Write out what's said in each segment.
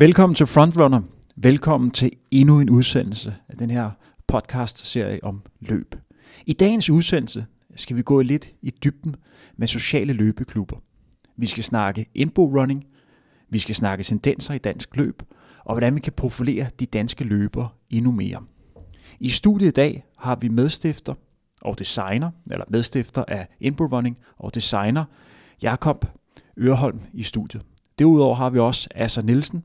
Velkommen til Frontrunner. Velkommen til endnu en udsendelse af den her podcast-serie om løb. I dagens udsendelse skal vi gå lidt i dybden med sociale løbeklubber. Vi skal snakke inbo running, vi skal snakke tendenser i dansk løb, og hvordan vi kan profilere de danske løbere endnu mere. I studiet i dag har vi medstifter og designer, eller medstifter af inbo running og designer, Jakob Ørholm i studiet. Derudover har vi også Asser Nielsen.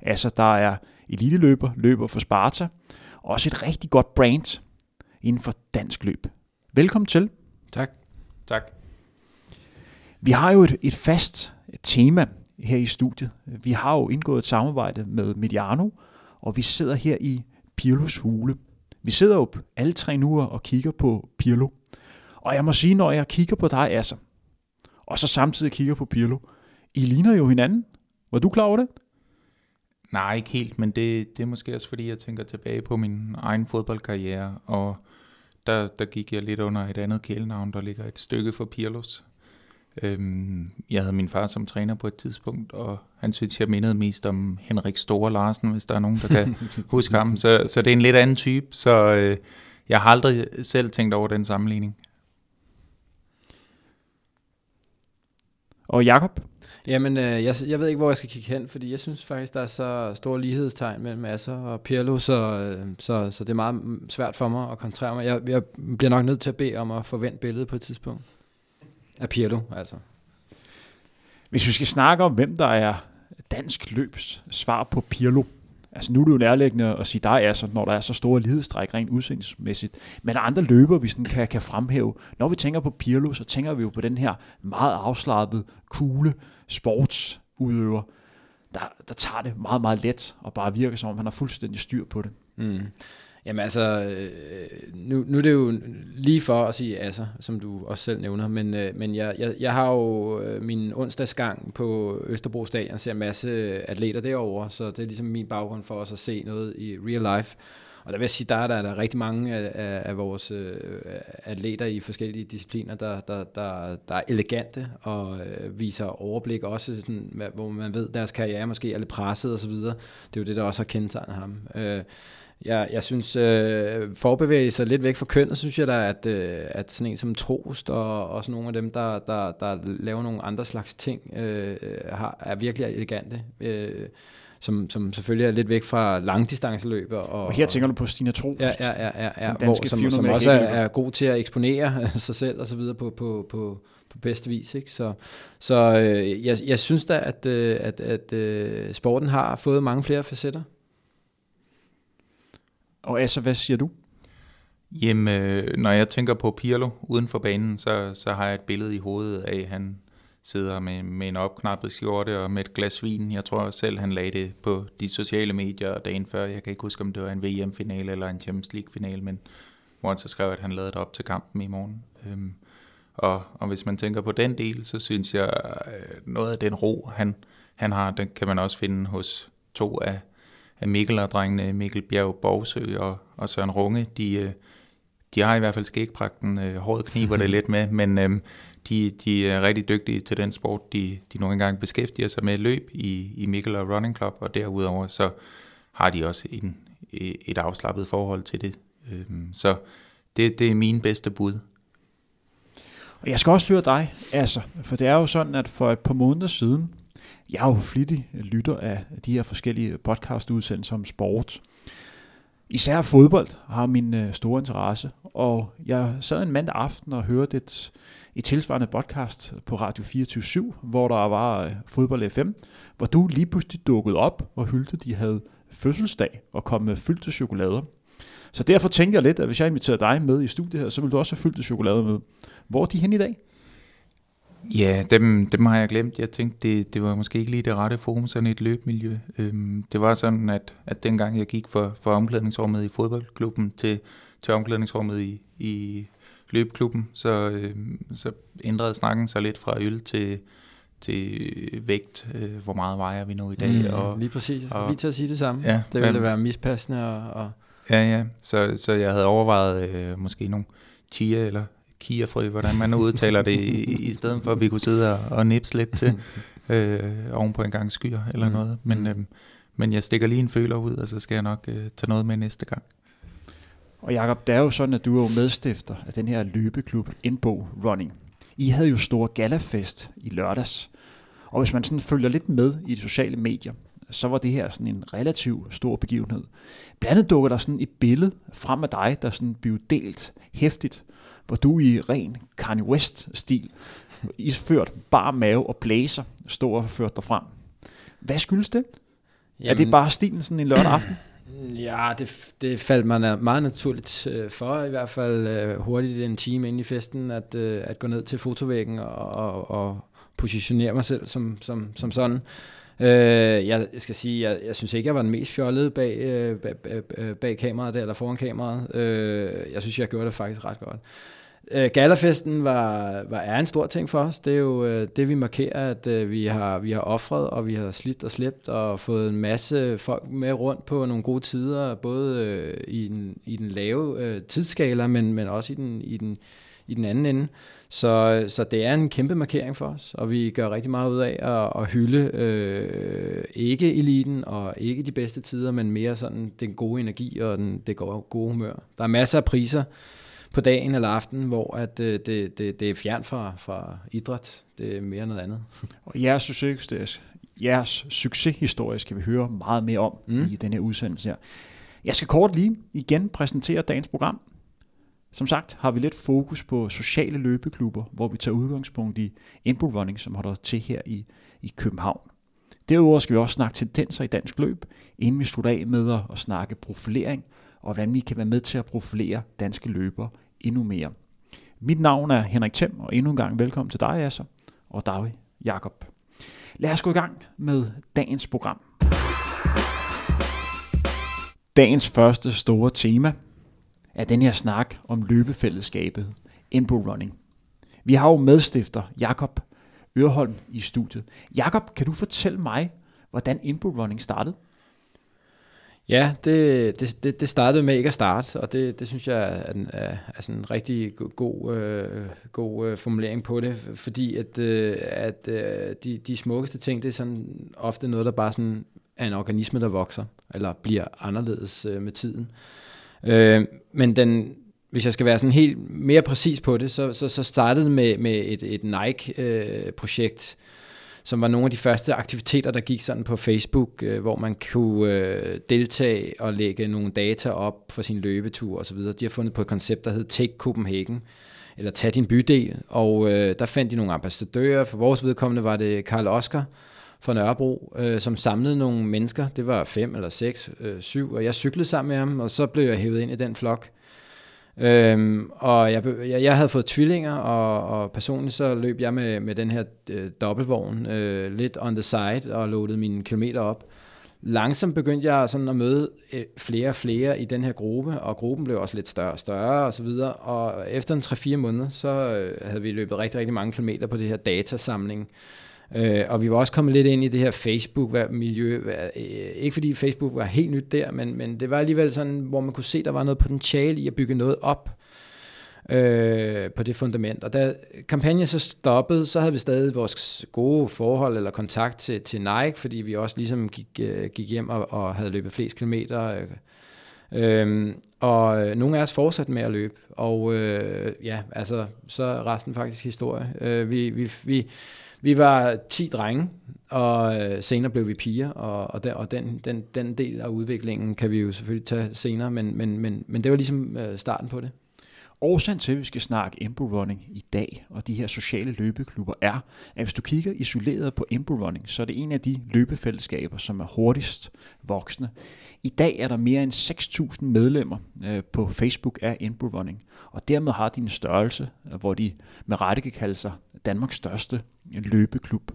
Asser, der er eliteløber, løber for Sparta, og også et rigtig godt brand inden for dansk løb. Velkommen til. Tak. Tak. Vi har jo et, et fast tema her i studiet. Vi har jo indgået et samarbejde med Mediano, og vi sidder her i Pirlos hule. Vi sidder jo alle tre nu og kigger på Pirlo. Og jeg må sige, når jeg kigger på dig, Asser, og så samtidig kigger på Pirlo, I ligner jo hinanden. Var du klar over det? Nej, ikke helt, men det, det er måske også fordi, jeg tænker tilbage på min egen fodboldkarriere, og der, der gik jeg lidt under et andet kælenavn, der ligger et stykke for Pirlos. Øhm, jeg havde min far som træner på et tidspunkt, og han synes, jeg mindede mest om Henrik Store Larsen, hvis der er nogen, der kan huske ham. Så, så det er en lidt anden type, så øh, jeg har aldrig selv tænkt over den sammenligning. Og Jakob? Jamen, øh, jeg, jeg ved ikke, hvor jeg skal kigge hen, fordi jeg synes faktisk, der er så store lighedstegn mellem Asser og Pirlo, så, øh, så, så det er meget svært for mig at koncentrere mig. Jeg, jeg bliver nok nødt til at bede om at forvente billedet på et tidspunkt. Af Pirlo, altså. Hvis vi skal snakke om, hvem der er dansk løbs svar på Pirlo, Altså nu er det jo nærliggende at sige dig, altså, når der er så store lighedstræk rent udsendingsmæssigt. Men der er andre løber, vi sådan kan, kan fremhæve. Når vi tænker på Pirlo, så tænker vi jo på den her meget afslappede, kugle sportsudøver, der, der tager det meget, meget let, og bare virker som om, han har fuldstændig styr på det. Mm. Jamen altså, øh, nu, nu er det jo lige for at sige altså, som du også selv nævner, men, øh, men jeg, jeg, jeg har jo øh, min onsdagsgang på Østerbro Stadion, ser en masse atleter derovre, så det er ligesom min baggrund for også at se noget i real life. Og der vil jeg sige, der er der, der er rigtig mange af, af, vores øh, atleter i forskellige discipliner, der, der, der, der er elegante og øh, viser overblik også, sådan, hvor man ved, deres karriere måske er lidt presset osv. Det er jo det, der også har kendetegnet ham. Øh, jeg, jeg synes, øh, forbevæge sig lidt væk fra kønnet, synes jeg da, at, øh, at sådan en som Trost og også nogle af dem, der, der, der laver nogle andre slags ting, øh, øh har, er virkelig elegante. Øh, som, som selvfølgelig er lidt væk fra langdistanceløb. Og, og her tænker du på Stina Trost, ja, ja, ja, ja, ja, hvor, som, som også er, er god til at eksponere sig selv og så videre på, på, på, på bedste vis. Ikke? Så, så øh, jeg, jeg synes da, at, øh, at, at, at sporten har fået mange flere facetter. Og Asa, hvad siger du? Jamen, øh, når jeg tænker på Pirlo uden for banen, så, så har jeg et billede i hovedet af, at han sidder med, med en opknappet skjorte og med et glas vin. Jeg tror selv, han lagde det på de sociale medier dagen før. Jeg kan ikke huske, om det var en VM-finale eller en Champions League-finale, men hvor han så skrev, at han lavede det op til kampen i morgen. Øhm, og, og hvis man tænker på den del, så synes jeg, øh, noget af den ro, han, han har, den kan man også finde hos to af af Mikkel og drengene Mikkel Bjerg Borgsø og, og Søren Runge, de, øh, de har i hvert fald skægpragten. Øh, hårdt kniber det lidt med, men øh, de, de er rigtig dygtige til den sport, de, de nogle gange beskæftiger sig med løb i, i Mikkel og Running Club, og derudover så har de også en, e, et afslappet forhold til det. Øhm, så det, det er min bedste bud. Og jeg skal også høre dig, altså, for det er jo sådan, at for et par måneder siden, jeg er jo flittig lytter af de her forskellige podcastudsendelser om sport. Især fodbold har min øh, store interesse, og jeg sad en mandag aften og hørte et, et tilsvarende podcast på Radio 24 hvor der var øh, fodbold FM, hvor du lige pludselig dukkede op og hyldte, de havde fødselsdag og kom med fyldte chokolader. Så derfor tænker jeg lidt, at hvis jeg inviterer dig med i studiet her, så vil du også have fyldte chokolader med. Hvor er de hen i dag? Ja, dem, dem har jeg glemt. Jeg tænkte, det, det var måske ikke lige det rette forum, sådan et løbmiljø. Øhm, det var sådan, at, at dengang jeg gik fra, fra omklædningsrummet i fodboldklubben til, til omklædningsrummet i, i løbeklubben, så, øhm, så ændrede snakken sig lidt fra øl til, til vægt. Øh, hvor meget vejer vi nu i dag? Mm, og, lige præcis. Og, lige til at sige det samme. Ja, det ville være mispassende. Og, og Ja, ja. Så, så jeg havde overvejet øh, måske nogle 10 eller kiafrø, hvordan man udtaler det, i, i stedet for at vi kunne sidde og, og nipse lidt til øh, oven på en gang skyer eller mm. noget. Men, øh, men jeg stikker lige en føler ud, og så skal jeg nok øh, tage noget med næste gang. Og Jakob, det er jo sådan, at du er jo medstifter af den her løbeklub Indbo Running. I havde jo stor galafest i lørdags. Og hvis man sådan følger lidt med i de sociale medier, så var det her sådan en relativt stor begivenhed. Blandt andet dukker der sådan et billede frem af dig, der sådan blev delt hæftigt, hvor du i ren Kanye West-stil, isført bar mave og blæser, stod og ført dig frem. Hvad skyldes det? Jamen, er det bare stilen sådan en lørdag aften? Ja, det, det faldt mig meget naturligt øh, for, i hvert fald øh, hurtigt en time ind i festen, at, øh, at gå ned til fotovæggen og, og, og positionere mig selv som, som, som sådan. Øh, jeg skal sige, jeg, jeg synes ikke, jeg var den mest fjollede bag, øh, bag, bag, bag kameraet der, eller foran kameraet. Øh, jeg synes, jeg gjorde det faktisk ret godt. Øh, Gallerfesten var, var, er en stor ting for os. Det er jo øh, det, vi markerer, at øh, vi har, vi har offret, og vi har slidt og slæbt, og fået en masse folk med rundt på nogle gode tider, både øh, i, den, i den lave øh, tidsskala, men, men også i den, i, den, i den anden ende. Så, så det er en kæmpe markering for os, og vi gør rigtig meget ud af at, at hylde øh, ikke eliten og ikke de bedste tider, men mere sådan den gode energi og den, det gode humør. Der er masser af priser, på dagen eller aften, hvor at, øh, det, det, det er fjern fra, fra idræt. Det er mere noget andet. Og jeres, succes, jeres succeshistorie skal vi høre meget mere om mm. i den her udsendelse her. Jeg skal kort lige igen præsentere dagens program. Som sagt har vi lidt fokus på sociale løbeklubber, hvor vi tager udgangspunkt i Input Running, som holder til her i, i København. Derudover skal vi også snakke tendenser i dansk løb, inden vi slutter af med at snakke profilering, og hvordan vi kan være med til at profilere danske løbere endnu mere. Mit navn er Henrik Thiem, og endnu en gang velkommen til dig, Asser, og David Jakob. Lad os gå i gang med dagens program. Dagens første store tema er den her snak om løbefællesskabet Inbo Running. Vi har jo medstifter Jakob Ørholm i studiet. Jakob, kan du fortælle mig, hvordan Inbo Running startede? Ja, det, det, det, startede med ikke at starte, og det, det synes jeg er, en, er, er sådan en rigtig god, øh, god øh, formulering på det, fordi at, øh, at øh, de, de smukkeste ting, det er sådan ofte noget, der bare sådan er en organisme, der vokser, eller bliver anderledes øh, med tiden. Øh, men den, hvis jeg skal være sådan helt mere præcis på det, så, så, så startede det med, med et, et Nike-projekt, øh, som var nogle af de første aktiviteter, der gik sådan på Facebook, øh, hvor man kunne øh, deltage og lægge nogle data op for sin løbetur osv. De har fundet på et koncept, der hed Take Copenhagen, eller Tag din bydel, og øh, der fandt de nogle ambassadører. For vores vedkommende var det Karl Oskar fra Nørrebro, øh, som samlede nogle mennesker. Det var fem eller seks, øh, syv, og jeg cyklede sammen med ham, og så blev jeg hævet ind i den flok. Øhm, og jeg, jeg, jeg havde fået tvillinger, og, og personligt så løb jeg med, med den her øh, dobbeltvogn øh, lidt on the side og loadede mine kilometer op. Langsomt begyndte jeg sådan at møde øh, flere og flere i den her gruppe, og gruppen blev også lidt større og større og så videre. Og efter en 3-4 måneder, så øh, havde vi løbet rigtig, rigtig mange kilometer på det her datasamling. Øh, Øh, og vi var også kommet lidt ind i det her Facebook-miljø. Øh, ikke fordi Facebook var helt nyt der, men, men det var alligevel sådan, hvor man kunne se, der var noget potentiale i at bygge noget op øh, på det fundament. Og da kampagnen så stoppede, så havde vi stadig vores gode forhold eller kontakt til, til Nike, fordi vi også ligesom gik, øh, gik hjem og, og havde løbet flest kilometer. Øh, Øhm, og øh, nogle af os fortsatte med at løbe, og øh, ja, altså, så er resten faktisk historie. Øh, vi, vi, vi, vi var 10 drenge, og øh, senere blev vi piger, og, og, der, og den, den, den del af udviklingen kan vi jo selvfølgelig tage senere, men, men, men, men det var ligesom øh, starten på det. Årsagen til, at vi skal snakke Embo Running i dag, og de her sociale løbeklubber, er, at hvis du kigger isoleret på Embo Running, så er det en af de løbefællesskaber, som er hurtigst voksende. I dag er der mere end 6.000 medlemmer øh, på Facebook af Embo Running, og dermed har de en størrelse, øh, hvor de med rette kan kalde sig Danmarks største løbeklub.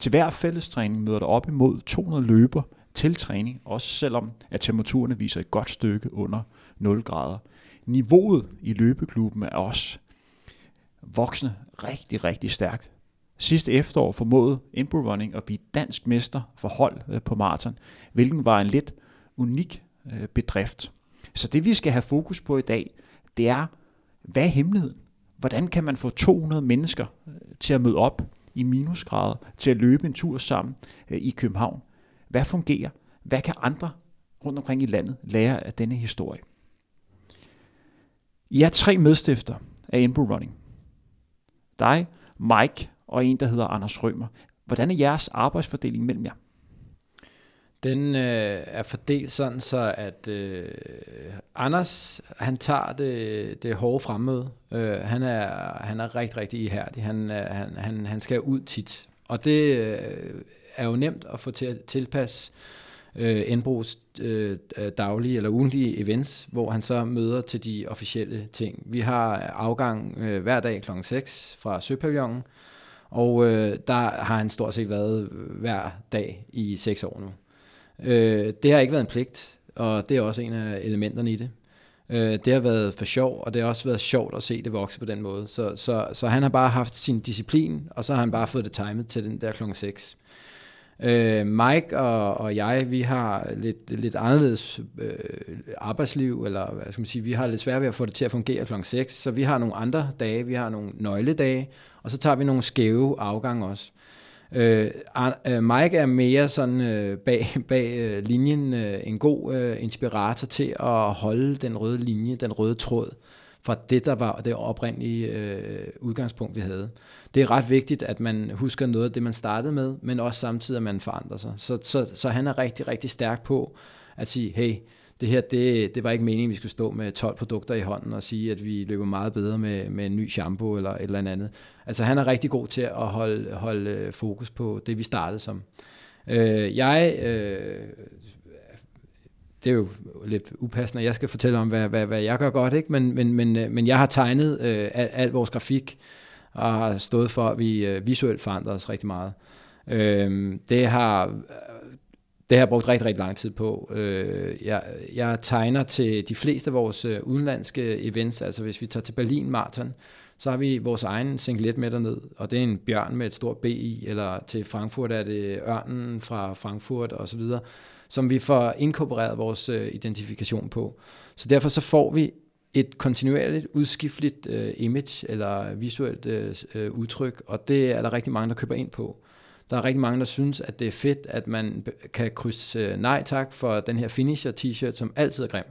Til hver fællestræning møder der op imod 200 løber til træning, også selvom at temperaturerne viser et godt stykke under 0 grader niveauet i løbeklubben er også voksne rigtig, rigtig stærkt. Sidste efterår formåede Inbro Running at blive dansk mester for hold øh, på maraton, hvilken var en lidt unik øh, bedrift. Så det vi skal have fokus på i dag, det er, hvad er hemmeligheden? hvordan kan man få 200 mennesker øh, til at møde op i minusgrader, til at løbe en tur sammen i København? Hvad fungerer? Hvad kan andre rundt omkring i landet lære af denne historie? I er tre medstifter af Inbo Running. Dig, Mike og en, der hedder Anders Rømer. Hvordan er jeres arbejdsfordeling mellem jer? Den øh, er fordelt sådan, så at øh, Anders, han tager det, det hårde fremmøde. Øh, han, er, han er rigtig, rigtig ihærdig. Han, øh, han, han, han skal ud tit. Og det øh, er jo nemt at få til at tilpasse øh, Øh, Enbros øh, øh, daglige eller ugentlige events, hvor han så møder til de officielle ting. Vi har afgang øh, hver dag kl. 6 fra Søpavillonen, og øh, der har han stort set været hver dag i 6 år nu. Øh, det har ikke været en pligt, og det er også en af elementerne i det. Øh, det har været for sjov, og det har også været sjovt at se det vokse på den måde. Så, så, så han har bare haft sin disciplin, og så har han bare fået det timet til den der klokken 6. Øh, Mike og, og jeg, vi har lidt, lidt anderledes øh, arbejdsliv, eller hvad skal man sige, vi har lidt svært ved at få det til at fungere kl. 6, så vi har nogle andre dage, vi har nogle nøgledage, og så tager vi nogle skæve afgange også. Øh, øh Mike er mere sådan øh, bag, bag øh, linjen øh, en god øh, inspirator til at holde den røde linje, den røde tråd fra det, der var det oprindelige øh, udgangspunkt, vi havde. Det er ret vigtigt, at man husker noget af det, man startede med, men også samtidig, at man forandrer sig. Så, så, så han er rigtig, rigtig stærk på at sige, hey, det her, det, det var ikke meningen, at vi skulle stå med 12 produkter i hånden og sige, at vi løber meget bedre med, med en ny shampoo eller et eller andet. Altså han er rigtig god til at holde, holde øh, fokus på det, vi startede som. Øh, jeg, øh, det er jo lidt upassende, at jeg skal fortælle om, hvad, hvad, hvad jeg gør godt, ikke? Men, men, men, øh, men jeg har tegnet øh, al, al vores grafik, og har stået for, at vi øh, visuelt forandrer os rigtig meget. Øh, det har øh, det har jeg brugt rigtig, rigtig lang tid på. Øh, jeg, jeg tegner til de fleste af vores øh, udenlandske events, altså hvis vi tager til Berlin Marathon, så har vi vores egen singlet med derned, og det er en bjørn med et stort B i, eller til Frankfurt er det ørnen fra Frankfurt osv., som vi får inkorporeret vores øh, identifikation på. Så derfor så får vi et kontinuerligt udskifteligt øh, image eller visuelt øh, øh, udtryk, og det er der rigtig mange, der køber ind på. Der er rigtig mange, der synes, at det er fedt, at man kan krydse øh, nej tak for den her finisher t-shirt, som altid er grim.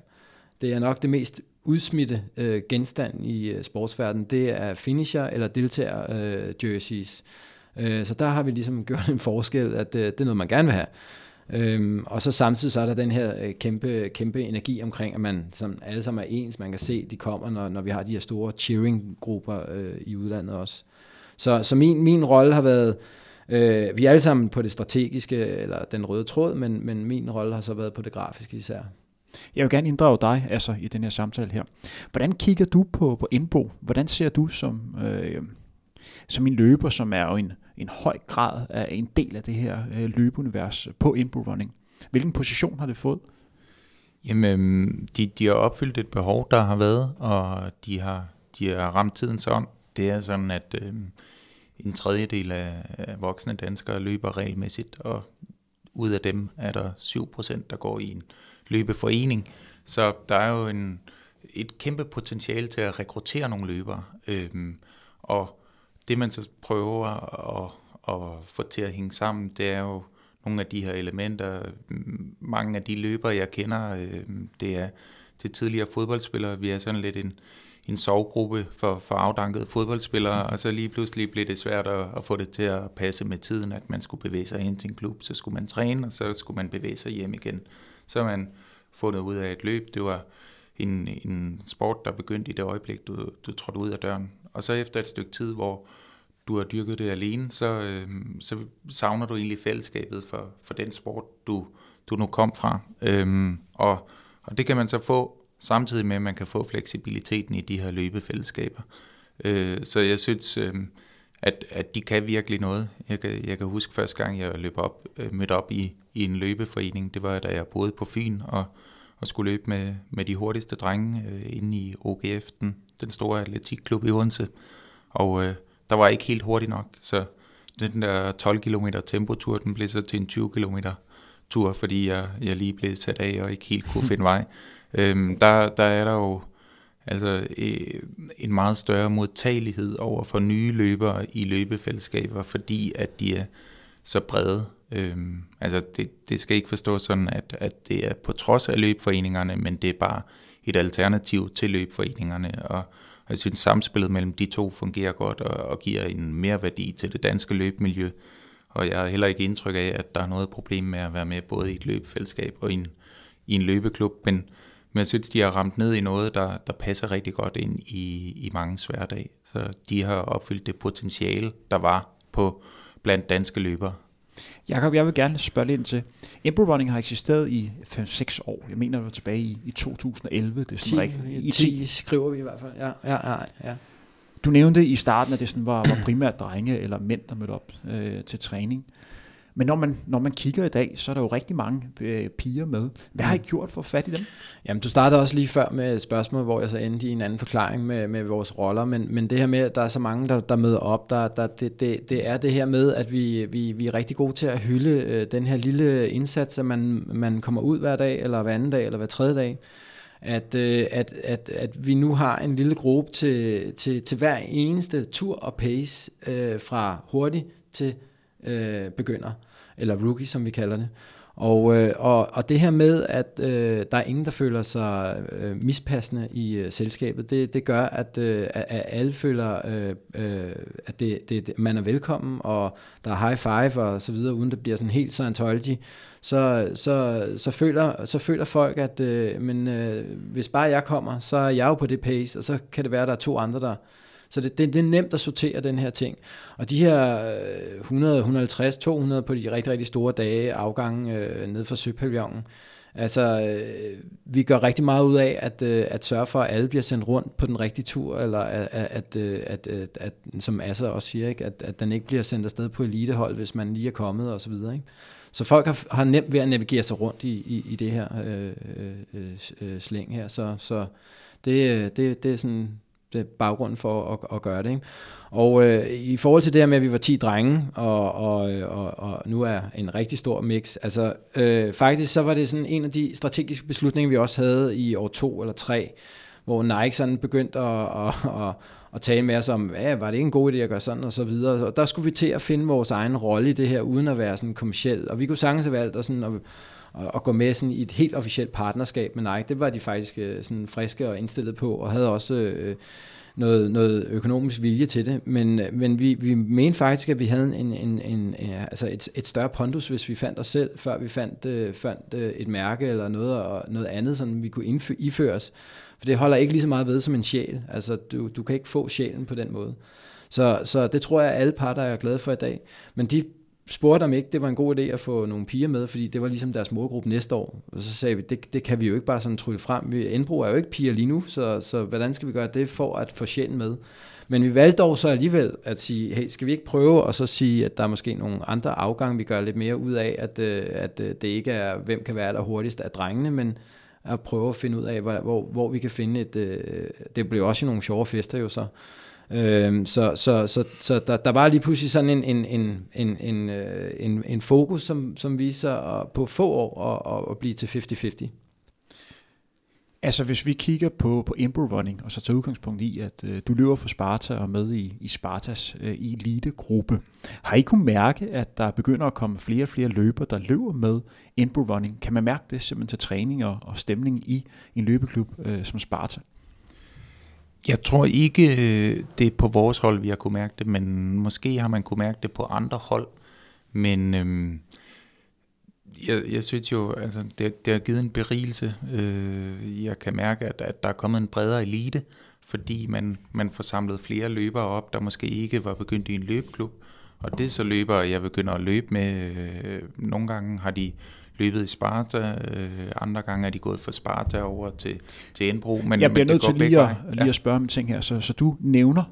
Det er nok det mest udsmitte øh, genstand i øh, sportsverdenen. Det er finisher eller deltager øh, jerseys. Øh, så der har vi ligesom gjort en forskel, at øh, det er noget, man gerne vil have. Øhm, og så samtidig så er der den her øh, kæmpe, kæmpe energi omkring, at man som alle sammen er ens. Man kan se, de kommer, når, når vi har de her store cheering-grupper øh, i udlandet også. Så, så min, min rolle har været, øh, vi er alle sammen på det strategiske, eller den røde tråd, men, men min rolle har så været på det grafiske især. Jeg vil gerne inddrage dig altså, i den her samtale her. Hvordan kigger du på, på Indbo? Hvordan ser du som, øh, som en løber, som er jo en, en høj grad af en del af det her øh, løbeunivers på Inbound Running? Hvilken position har det fået? Jamen, øhm, de, de har opfyldt et behov, der har været, og de har, de har ramt tiden sådan. Det er sådan, at øh, en tredjedel af, af voksne danskere løber regelmæssigt, og ud af dem er der 7%, der går i en løbeforening. Så der er jo en, et kæmpe potentiale til at rekruttere nogle løbere. Øhm, og det man så prøver at, at få til at hænge sammen, det er jo nogle af de her elementer. Mange af de løbere, jeg kender, øh, det er til tidligere fodboldspillere. Vi er sådan lidt en, en sovegruppe for, for afdankede fodboldspillere, og så lige pludselig blev det svært at, at få det til at passe med tiden, at man skulle bevæge sig hen til en klub, så skulle man træne, og så skulle man bevæge sig hjem igen. Så man fundet ud af et løb, det var en, en sport, der begyndte i det øjeblik, du, du trådte ud af døren. Og så efter et stykke tid, hvor du har dyrket det alene, så, øh, så savner du egentlig fællesskabet for, for den sport, du, du nu kom fra. Øhm, og, og det kan man så få samtidig med, at man kan få fleksibiliteten i de her løbefællesskaber. Øh, så jeg synes, øh, at, at de kan virkelig noget. Jeg kan, jeg kan huske første gang, jeg løb op, øh, mødte op i, i en løbeforening, det var da jeg boede på Fyn og, og skulle løbe med, med de hurtigste drenge øh, inde i OGF, den, den store atletikklub i Odense. Og øh, der var ikke helt hurtigt nok, så den der 12 km tempotur, den blev så til en 20 km tur, fordi jeg, jeg lige blev sat af og ikke helt kunne finde vej. Øhm, der, der er der jo Altså øh, en meget større modtagelighed over for nye løbere i løbefællesskaber, fordi at de er så brede. Øhm, altså det, det skal ikke forstås sådan, at, at det er på trods af løbforeningerne, men det er bare et alternativ til løbforeningerne, og, og jeg synes samspillet mellem de to fungerer godt og, og giver en mere værdi til det danske løbemiljø, og jeg har heller ikke indtryk af, at der er noget problem med at være med både i et løbefællesskab og i en, i en løbeklub, men, men jeg synes, de har ramt ned i noget, der, der passer rigtig godt ind i, i mange hverdag. Så de har opfyldt det potentiale, der var på blandt danske løbere. Jakob, jeg vil gerne spørge ind til, Embryo Running har eksisteret i 5-6 år. Jeg mener, det var tilbage i, i 2011. Det er sådan 10, rigtigt. I 10 skriver vi i hvert fald. Ja, ja, ja. ja. Du nævnte i starten, at det sådan var, var primært drenge eller mænd, der mødte op øh, til træning. Men når man, når man kigger i dag, så er der jo rigtig mange øh, piger med. Hvad har I gjort for at fat i dem? Jamen, du startede også lige før med et spørgsmål, hvor jeg så endte i en anden forklaring med, med vores roller, men, men det her med, at der er så mange, der, der møder op, der, der, det, det, det er det her med, at vi, vi, vi er rigtig gode til at hylde øh, den her lille indsats, at man, man kommer ud hver dag, eller hver anden dag, eller hver tredje dag at, øh, at, at, at vi nu har en lille gruppe til, til, til hver eneste tur og pace øh, fra hurtig til øh, begynder, eller rookie, som vi kalder det. Og, øh, og, og det her med, at øh, der er ingen, der føler sig øh, mispassende i øh, selskabet, det, det gør, at, øh, at alle føler, øh, øh, at det, det, man er velkommen, og der er high five og så videre, uden det bliver sådan helt Scientology, så, så, så, føler, så føler folk, at øh, men, øh, hvis bare jeg kommer, så er jeg jo på det pace, og så kan det være, at der er to andre, der, så det, det, det er nemt at sortere den her ting. Og de her 100, 150, 200 på de rigtig, rigtig store dage, afgang øh, ned fra Søpavillonen, Altså, øh, vi gør rigtig meget ud af at, øh, at sørge for, at alle bliver sendt rundt på den rigtige tur, eller at, at, at, øh, at, at, at som Assa også siger, ikke? At, at den ikke bliver sendt afsted på elitehold, hvis man lige er kommet og så videre. Ikke? Så folk har, har nemt ved at navigere sig rundt i, i, i det her øh, øh, øh, øh slæng her. Så, så det, det, det er sådan Øh, det for at, at gøre det. Ikke? Og øh, i forhold til det her med, at vi var 10 drenge, og, og, og, og nu er en rigtig stor mix, altså øh, faktisk så var det sådan en af de strategiske beslutninger, vi også havde i år 2 eller 3, hvor Nike sådan begyndte at, at, at, at tale med os om, ja, var det ikke en god idé at gøre sådan og så videre. Og der skulle vi til at finde vores egen rolle i det her, uden at være sådan kommersiel. Og vi kunne sagtens have valgt at, sådan, at, at gå med sådan i et helt officielt partnerskab med Nike. Det var de faktisk øh, sådan friske og indstillet på, og havde også øh, noget, noget økonomisk vilje til det. Men, øh, men vi, vi mente faktisk, at vi havde en, en, en, en, altså et, et større pondus, hvis vi fandt os selv, før vi fandt, øh, fandt øh, et mærke eller noget, noget andet, som vi kunne indfø, iføre os. For det holder ikke lige så meget ved som en sjæl. Altså, du, du kan ikke få sjælen på den måde. Så, så det tror jeg, at alle parter er glade for i dag. Men de spurgte om ikke, det var en god idé at få nogle piger med, fordi det var ligesom deres målgruppe næste år. Og så sagde vi, det, det kan vi jo ikke bare sådan trylle frem. Vi, Indbro er jo ikke piger lige nu, så, så hvordan skal vi gøre det for at få sjælen med? Men vi valgte dog så alligevel at sige, hey, skal vi ikke prøve og så sige, at der er måske nogle andre afgange, vi gør lidt mere ud af, at, øh, at øh, det ikke er, hvem kan være der hurtigst af drengene, men at prøve at finde ud af, hvor, hvor, hvor vi kan finde et... Øh, det blev også nogle sjove fester jo så. Øh, så så, så, så der, der var lige pludselig sådan en, en, en, en, en, øh, en, en fokus, som, som viser på få år at, at blive til 50-50. Altså hvis vi kigger på, på Impro Running, og så tager udgangspunkt i, at øh, du løber for Sparta og med i, i Spartas øh, elitegruppe. Har I kunnet mærke, at der begynder at komme flere og flere løber, der løber med Impro Running? Kan man mærke det simpelthen til træning og, og stemning i en løbeklub øh, som Sparta? Jeg tror ikke, det er på vores hold, vi har kunne mærke det, men måske har man kunne mærke det på andre hold. Men øhm, jeg, jeg synes jo, altså, det, det har givet en berigelse. Øh, jeg kan mærke, at, at der er kommet en bredere elite, fordi man, man får samlet flere løbere op, der måske ikke var begyndt i en løbeklub. Og det er så løbere, jeg begynder at løbe med. Øh, nogle gange har de løbet i Sparta, øh, andre gange er de gået fra Sparta over til, til Indbro. Men, jeg bliver men nødt til lige, at, lige ja. at spørge om ting her. Så, så du nævner,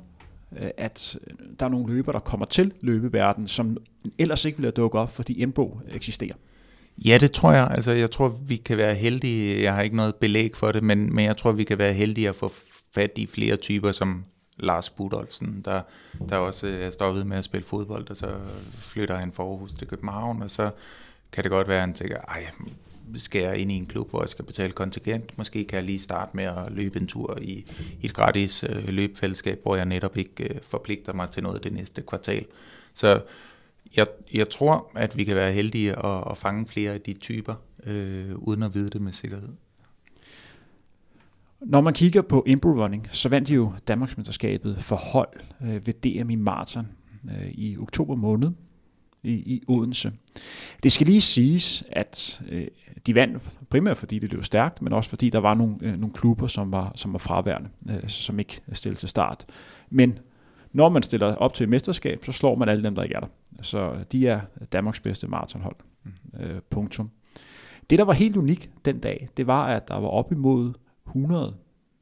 øh, at der er nogle løber, der kommer til løbeverden, som ellers ikke ville have dukket op, fordi Indbro eksisterer. Ja, det tror jeg. Altså, jeg tror, vi kan være heldige. Jeg har ikke noget belæg for det, men, men jeg tror, vi kan være heldige at få fat i flere typer, som Lars Budolfsen, der, der også er stoppet med at spille fodbold, og så flytter han fra Aarhus til København, og så kan det godt være, at han tænker, ej, skære ind i en klub, hvor jeg skal betale kontingent. Måske kan jeg lige starte med at løbe en tur i, i et gratis øh, løbefællesskab, hvor jeg netop ikke øh, forpligter mig til noget det næste kvartal. Så jeg, jeg tror, at vi kan være heldige at, at fange flere af de typer, øh, uden at vide det med sikkerhed. Når man kigger på Impro Running, så vandt de jo Danmarksmesterskabet for hold øh, ved DM i Marathon øh, i oktober måned i, i Odense. Det skal lige siges, at øh, de vandt primært fordi det løb stærkt, men også fordi der var nogle, øh, nogle klubber, som var, som var fraværende, øh, som ikke stillede til start. Men når man stiller op til et mesterskab, så slår man alle dem, der ikke er der. Så de er Danmarks bedste maratonhold. Øh, punktum. Det, der var helt unikt den dag, det var, at der var op imod 100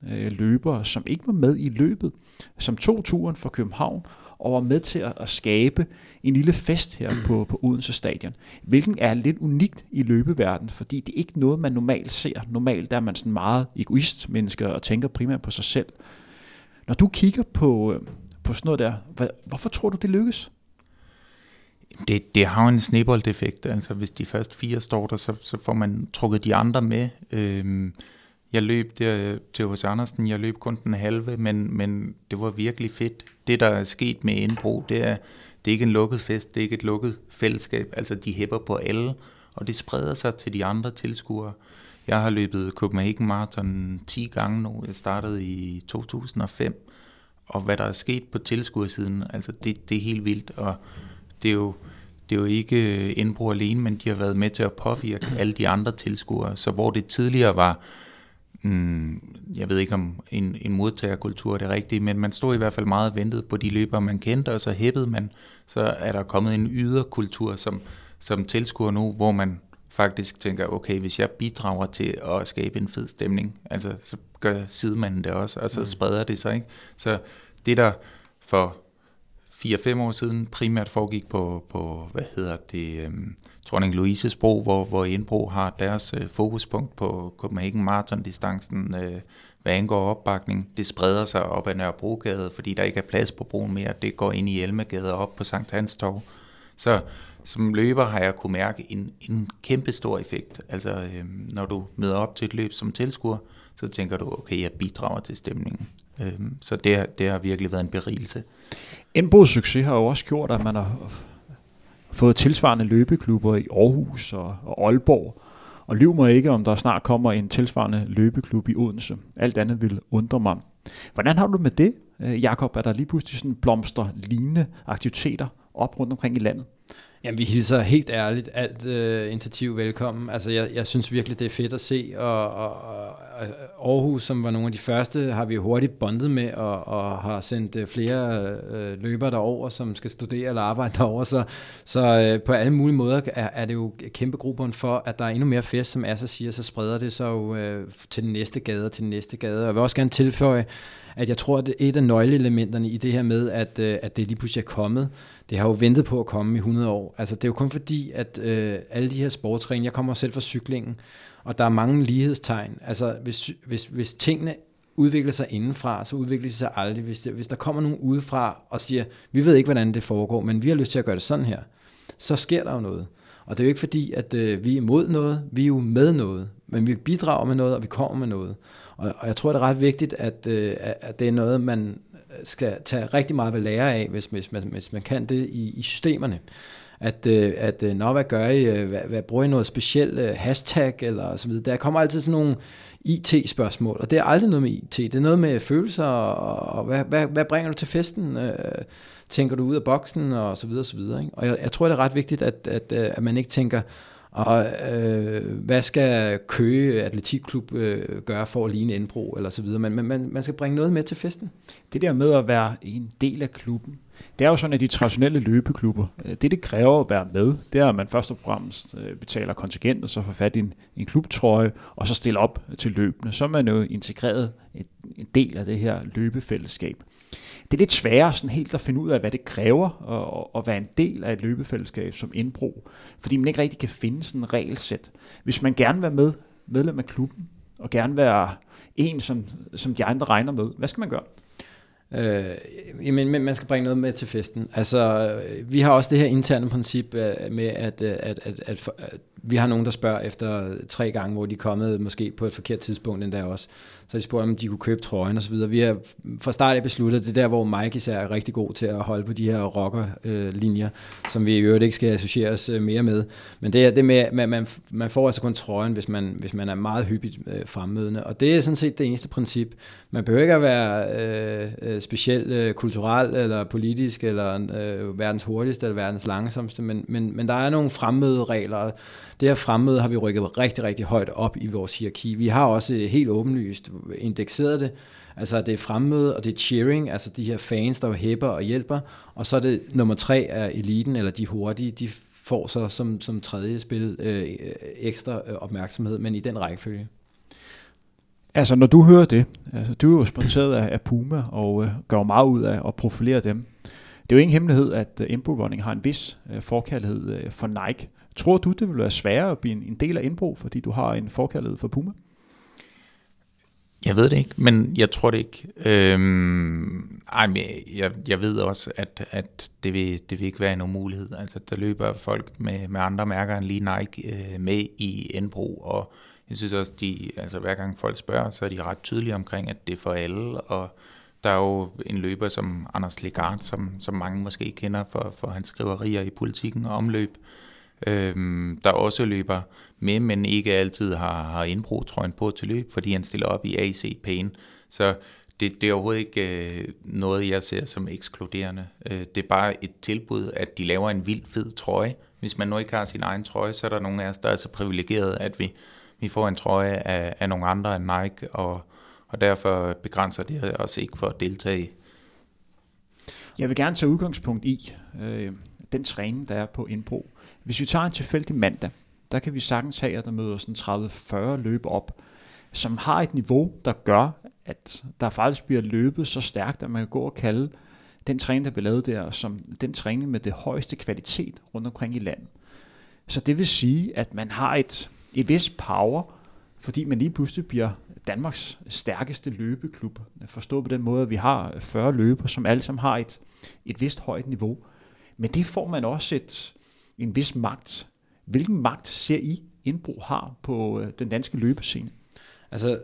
øh, løbere, som ikke var med i løbet, som tog turen fra København og var med til at, at skabe en lille fest her på, på Odense Stadion. Hvilken er lidt unikt i løbeverdenen, fordi det er ikke noget, man normalt ser. Normalt er man sådan meget egoist-mennesker og tænker primært på sig selv. Når du kigger på, øh, på sådan noget der, hvad, hvorfor tror du, det lykkes? Det, det har jo en sneboldeffekt. Altså hvis de første fire står der, så, så får man trukket de andre med. Øhm, jeg løb der øh, til hos Andersen, jeg løb kun den halve, men, men det var virkelig fedt. Det, der er sket med Indbro, det er, det er ikke en lukket fest, det er ikke et lukket fællesskab. Altså, de hæpper på alle, og det spreder sig til de andre tilskuere. Jeg har løbet Copenhagen Marathon 10 gange nu. Jeg startede i 2005, og hvad der er sket på tilskuersiden, altså det, det er helt vildt, og det er jo, det er jo ikke øh, Indbro alene, men de har været med til at påvirke alle de andre tilskuere. Så hvor det tidligere var mm, jeg ved ikke om en, en modtagerkultur er det rigtige, men man stod i hvert fald meget ventet på de løbere, man kendte, og så hæppede man, så er der kommet en yderkultur, som, som tilskuer nu, hvor man faktisk tænker, okay, hvis jeg bidrager til at skabe en fed stemning, altså så gør sidemanden det også, og så mm. spreder det sig, ikke? Så det der for 4-5 år siden primært foregik på, på hvad hedder det, øhm, Dronning Louises Bro, hvor, hvor Indbro har deres øh, fokuspunkt på Copenhagen Marathon-distancen, øh, hvad angår opbakning. Det spreder sig op ad Nørrebrogade, fordi der ikke er plads på broen mere. Det går ind i Elmegade op på Sankt Hans Torv. Så som løber har jeg kunne mærke en, en kæmpe stor effekt. Altså, øh, når du møder op til et løb som tilskuer, så tænker du, okay, jeg bidrager til stemningen. Øh, så det, det har virkelig været en berigelse. Indbruds succes har jo også gjort, at man har fået tilsvarende løbeklubber i Aarhus og, og Aalborg. Og lyv mig ikke, om der snart kommer en tilsvarende løbeklub i Odense. Alt andet vil undre mig. Hvordan har du med det, øh, Jakob? Er der lige pludselig sådan blomster lignende aktiviteter op rundt omkring i landet? Jamen, vi hilser helt ærligt alt øh, initiativ velkommen. Altså, jeg, jeg synes virkelig, det er fedt at se, og, og, og Aarhus, som var nogle af de første, har vi hurtigt bondet med, og, og har sendt øh, flere øh, løbere derover, som skal studere eller arbejde derover. Så, så øh, på alle mulige måder er, er det jo kæmpe gruppen for, at der er endnu mere fest, som Assa siger, så spreder det sig jo øh, til den næste gade og til den næste gade. Og jeg vil også gerne tilføje, at jeg tror, at et af nøgleelementerne i det her med, at, øh, at det lige pludselig er kommet, det har jo ventet på at komme i 100 år. Altså det er jo kun fordi, at øh, alle de her sportsgrene, jeg kommer selv fra cyklingen, og der er mange lighedstegn. Altså hvis, hvis, hvis tingene udvikler sig indenfra, så udvikler de sig aldrig. Hvis, det, hvis der kommer nogen udefra og siger, vi ved ikke, hvordan det foregår, men vi har lyst til at gøre det sådan her, så sker der jo noget. Og det er jo ikke fordi, at øh, vi er imod noget, vi er jo med noget, men vi bidrager med noget, og vi kommer med noget. Og, og jeg tror, det er ret vigtigt, at, øh, at det er noget, man skal tage rigtig meget ved lære af, hvis, hvis, man, hvis man kan det i, i systemerne. At, øh, at øh, nå, hvad gør I? Øh, hvad, hvad bruger I noget specielt øh, hashtag eller så videre? Der kommer altid sådan nogle IT-spørgsmål, og det er aldrig noget med IT. Det er noget med følelser, og, og hvad, hvad, hvad bringer du til festen? Øh, tænker du ud af boksen, og så videre, og så videre. Ikke? Og jeg, jeg tror, det er ret vigtigt, at, at, øh, at man ikke tænker, og øh, hvad skal Køge Atletikklub øh, gøre for at ligne Indbro, eller så videre. Men man, man skal bringe noget med til festen. Det der med at være en del af klubben, det er jo sådan, at de traditionelle løbeklubber, øh, det det kræver at være med, det er, at man først og fremmest øh, betaler kontingent, og så får fat i en, en klubtrøje, og så stiller op til løbende. Så er man jo integreret en del af det her løbefællesskab det er lidt sværere sådan helt at finde ud af, hvad det kræver at, at være en del af et løbefællesskab som indbro, fordi man ikke rigtig kan finde sådan en regelsæt. Hvis man gerne vil være med, medlem af klubben, og gerne være en, som, som de andre regner med, hvad skal man gøre? Øh, jamen, man skal bringe noget med til festen. Altså, vi har også det her interne princip øh, med, øh, at, at, at, at, at vi har nogen, der spørger efter tre gange, hvor de er kommet måske på et forkert tidspunkt endda også. Så de spurgte, om de kunne købe trøjen osv. Vi har fra start af besluttet, det er der, hvor Mike især er rigtig god til at holde på de her rockerlinjer, øh, som vi i øvrigt ikke skal associeres øh, mere med. Men det er det med, at man, man får altså kun trøjen, hvis man, hvis man er meget hyppigt øh, fremmødende. Og det er sådan set det eneste princip. Man behøver ikke at være øh, øh, specielt øh, kulturel eller politisk, eller øh, verdens hurtigste eller verdens langsomste, men, men, men der er nogle fremmøderegler. Det her fremmøde har vi rykket rigtig, rigtig højt op i vores hierarki. Vi har også helt åbenlyst indekseret det. Altså det er fremmøde, og det er cheering, altså de her fans, der hæpper og hjælper. Og så er det nummer tre af eliten, eller de hurtige, de får så som, som tredje spil øh, ekstra øh, opmærksomhed, men i den rækkefølge. Altså når du hører det, altså du er jo sponsoreret af, af Puma og øh, gør meget ud af at profilere dem. Det er jo ingen hemmelighed, at øh, uh, Indbro Running har en vis uh, forkærlighed uh, for Nike. Tror du, det vil være sværere at blive en, en del af Inbro, fordi du har en forkærlighed for Puma? Jeg ved det ikke, men jeg tror det ikke. Øhm, ej, men jeg, jeg ved også, at, at det, vil, det vil ikke være en umulighed. Altså, der løber folk med, med andre mærker end lige Nike øh, med i Enbro, og jeg synes også, de, altså, hver gang folk spørger, så er de ret tydelige omkring, at det er for alle, og der er jo en løber som Anders Legard, som, som mange måske kender for, for hans skriverier i politikken og omløb, øhm, der også løber med, men ikke altid har, har indbrugtrøjen på til løb, fordi han stiller op i AC Pain. Så det, det er overhovedet ikke øh, noget, jeg ser som ekskluderende. Øh, det er bare et tilbud, at de laver en vild fed trøje. Hvis man nu ikke har sin egen trøje, så er der nogle af os, der er så privilegeret, at vi, vi får en trøje af, af nogle andre end Nike, og, og derfor begrænser det os ikke for at deltage. Jeg vil gerne tage udgangspunkt i øh, den træning, der er på Indbro. Hvis vi tager en tilfældig mandag, der kan vi sagtens have, at der møder sådan 30-40 løb op, som har et niveau, der gør, at der faktisk bliver løbet så stærkt, at man kan gå og kalde den træning, der bliver lavet der, som den træning med det højeste kvalitet rundt omkring i landet. Så det vil sige, at man har et, et vis power, fordi man lige pludselig bliver Danmarks stærkeste løbeklub. Forstået på den måde, at vi har 40 løber, som alle sammen har et, et vist højt niveau. Men det får man også et, en vis magt. Hvilken magt ser I Indbro har på øh, den danske løbescene? Altså,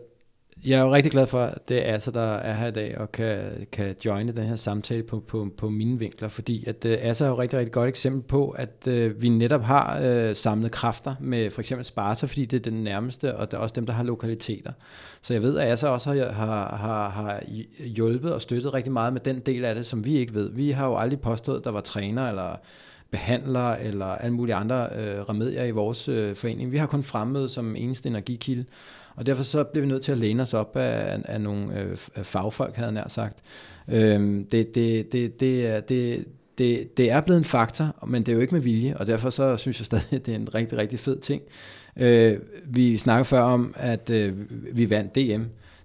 jeg er jo rigtig glad for, at det er så der er her i dag og kan, kan joine den her samtale på, på, på mine vinkler, fordi at øh, uh, Asa er jo rigtig, rigtig godt eksempel på, at øh, vi netop har øh, samlet kræfter med for eksempel Sparta, fordi det er den nærmeste, og det er også dem, der har lokaliteter. Så jeg ved, at Asa også har, har, har, har hjulpet og støttet rigtig meget med den del af det, som vi ikke ved. Vi har jo aldrig påstået, at der var træner eller behandler eller alle mulige andre øh, remedier i vores øh, forening. Vi har kun fremmøde som eneste energikilde, og derfor så bliver vi nødt til at læne os op af, af nogle øh, fagfolk, havde jeg nær sagt. Øh, det, det, det, det, det, det, det er blevet en faktor, men det er jo ikke med vilje, og derfor så synes jeg stadig, at det er en rigtig, rigtig fed ting. Øh, vi snakker før om, at øh, vi vandt DM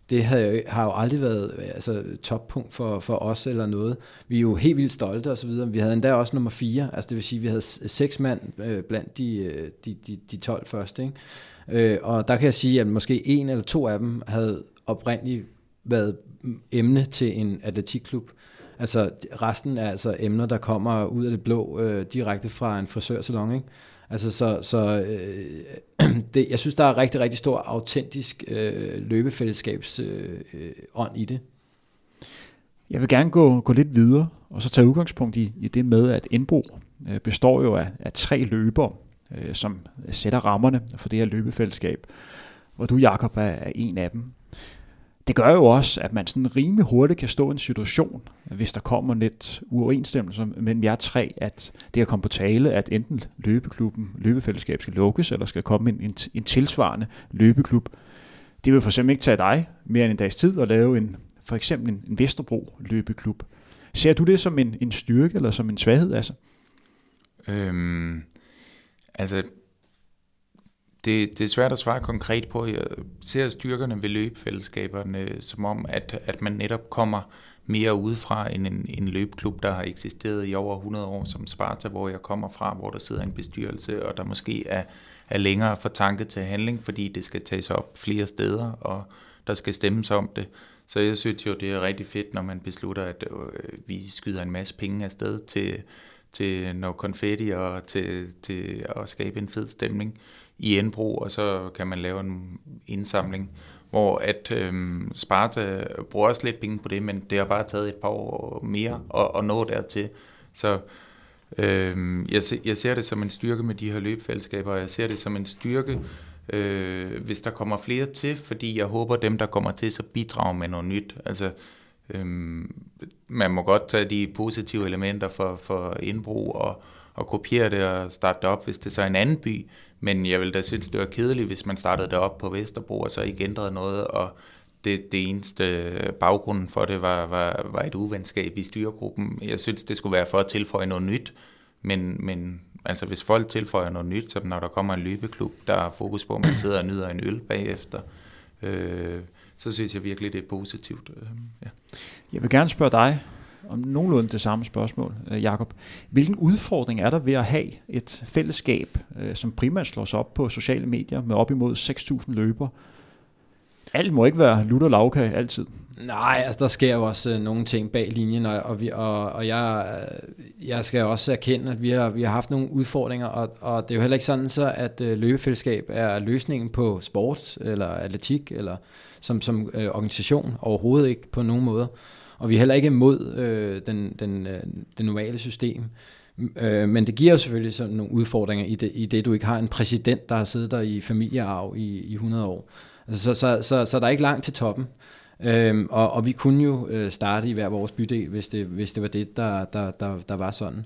det havde, har jo aldrig været altså, toppunkt for, for os eller noget. Vi er jo helt vildt stolte osv. Vi havde endda også nummer 4, altså det vil sige, at vi havde seks mand øh, blandt de, øh, de, de, de 12 første. Ikke? Øh, og der kan jeg sige, at måske en eller to af dem havde oprindeligt været emne til en atletikklub. Altså resten er altså emner, der kommer ud af det blå øh, direkte fra en frisørsalon. Ikke? Altså, så, så øh, det, jeg synes, der er rigtig, rigtig stor autentisk øh, løbefællesskabs øh, øh, ånd i det. Jeg vil gerne gå, gå lidt videre, og så tage udgangspunkt i, i det med, at Indbro øh, består jo af, af tre løbere, øh, som sætter rammerne for det her løbefællesskab, hvor du, Jakob, er, er en af dem det gør jo også, at man sådan rimelig hurtigt kan stå i en situation, hvis der kommer lidt uoverensstemmelse mellem jer tre, at det kan komme på tale, at enten løbeklubben, løbefællesskab skal lukkes, eller skal komme en, en, en tilsvarende løbeklub. Det vil for eksempel ikke tage dig mere end en dags tid at lave en, for eksempel en, en Vesterbro løbeklub. Ser du det som en, en styrke eller som en svaghed? Altså? Øhm, altså, det, det er svært at svare konkret på. Jeg ser styrkerne ved løbefællesskaberne øh, som om, at, at man netop kommer mere udefra end en, en løbeklub, der har eksisteret i over 100 år, som Sparta, hvor jeg kommer fra, hvor der sidder en bestyrelse, og der måske er, er længere for tanke til handling, fordi det skal tages op flere steder, og der skal stemmes om det. Så jeg synes jo, det er rigtig fedt, når man beslutter, at øh, vi skyder en masse penge afsted til, til noget konfetti og til, til at skabe en fed stemning i Indbro, og så kan man lave en indsamling, hvor at øhm, Sparta bruger også lidt penge på det, men det har bare taget et par år mere at, at nå dertil. Så øhm, jeg, jeg ser det som en styrke med de her løbefællesskaber, og jeg ser det som en styrke, øh, hvis der kommer flere til, fordi jeg håber, dem, der kommer til, så bidrager med noget nyt. Altså, øhm, man må godt tage de positive elementer for, for indbrug og, og kopiere det og starte det op, hvis det så er en anden by, men jeg vil da synes, det var kedeligt, hvis man startede det op på Vesterbro, og så ikke ændrede noget, og det, det eneste øh, baggrunden for det var, var, var et uvenskab i styregruppen. Jeg synes, det skulle være for at tilføje noget nyt, men, men altså hvis folk tilføjer noget nyt, så når der kommer en løbeklub, der har fokus på, at man sidder og nyder en øl bagefter, øh, så synes jeg virkelig, det er positivt. Øh, ja. Jeg vil gerne spørge dig, om nogenlunde det samme spørgsmål, øh, Jakob. Hvilken udfordring er der ved at have et fællesskab, øh, som primært slås op på sociale medier med op imod 6.000 løber? Alt må ikke være lutter lavka altid. Nej, altså der sker jo også øh, nogle ting bag linjen, og, og, vi, og, og jeg, øh, jeg skal også erkende, at vi har, vi har haft nogle udfordringer, og, og det er jo heller ikke sådan så, at øh, løbefællesskab er løsningen på sport eller atletik eller som, som øh, organisation overhovedet ikke på nogen måde. Og vi er heller ikke imod øh, den, den, øh, det normale system. Øh, men det giver jo selvfølgelig sådan nogle udfordringer i det, i det, du ikke har en præsident, der har siddet der i familiearv i, i 100 år. Altså, så, så, så, så der er ikke langt til toppen. Øhm, og, og vi kunne jo øh, starte i hver vores bydel, hvis det, hvis det var det, der, der, der, der var sådan.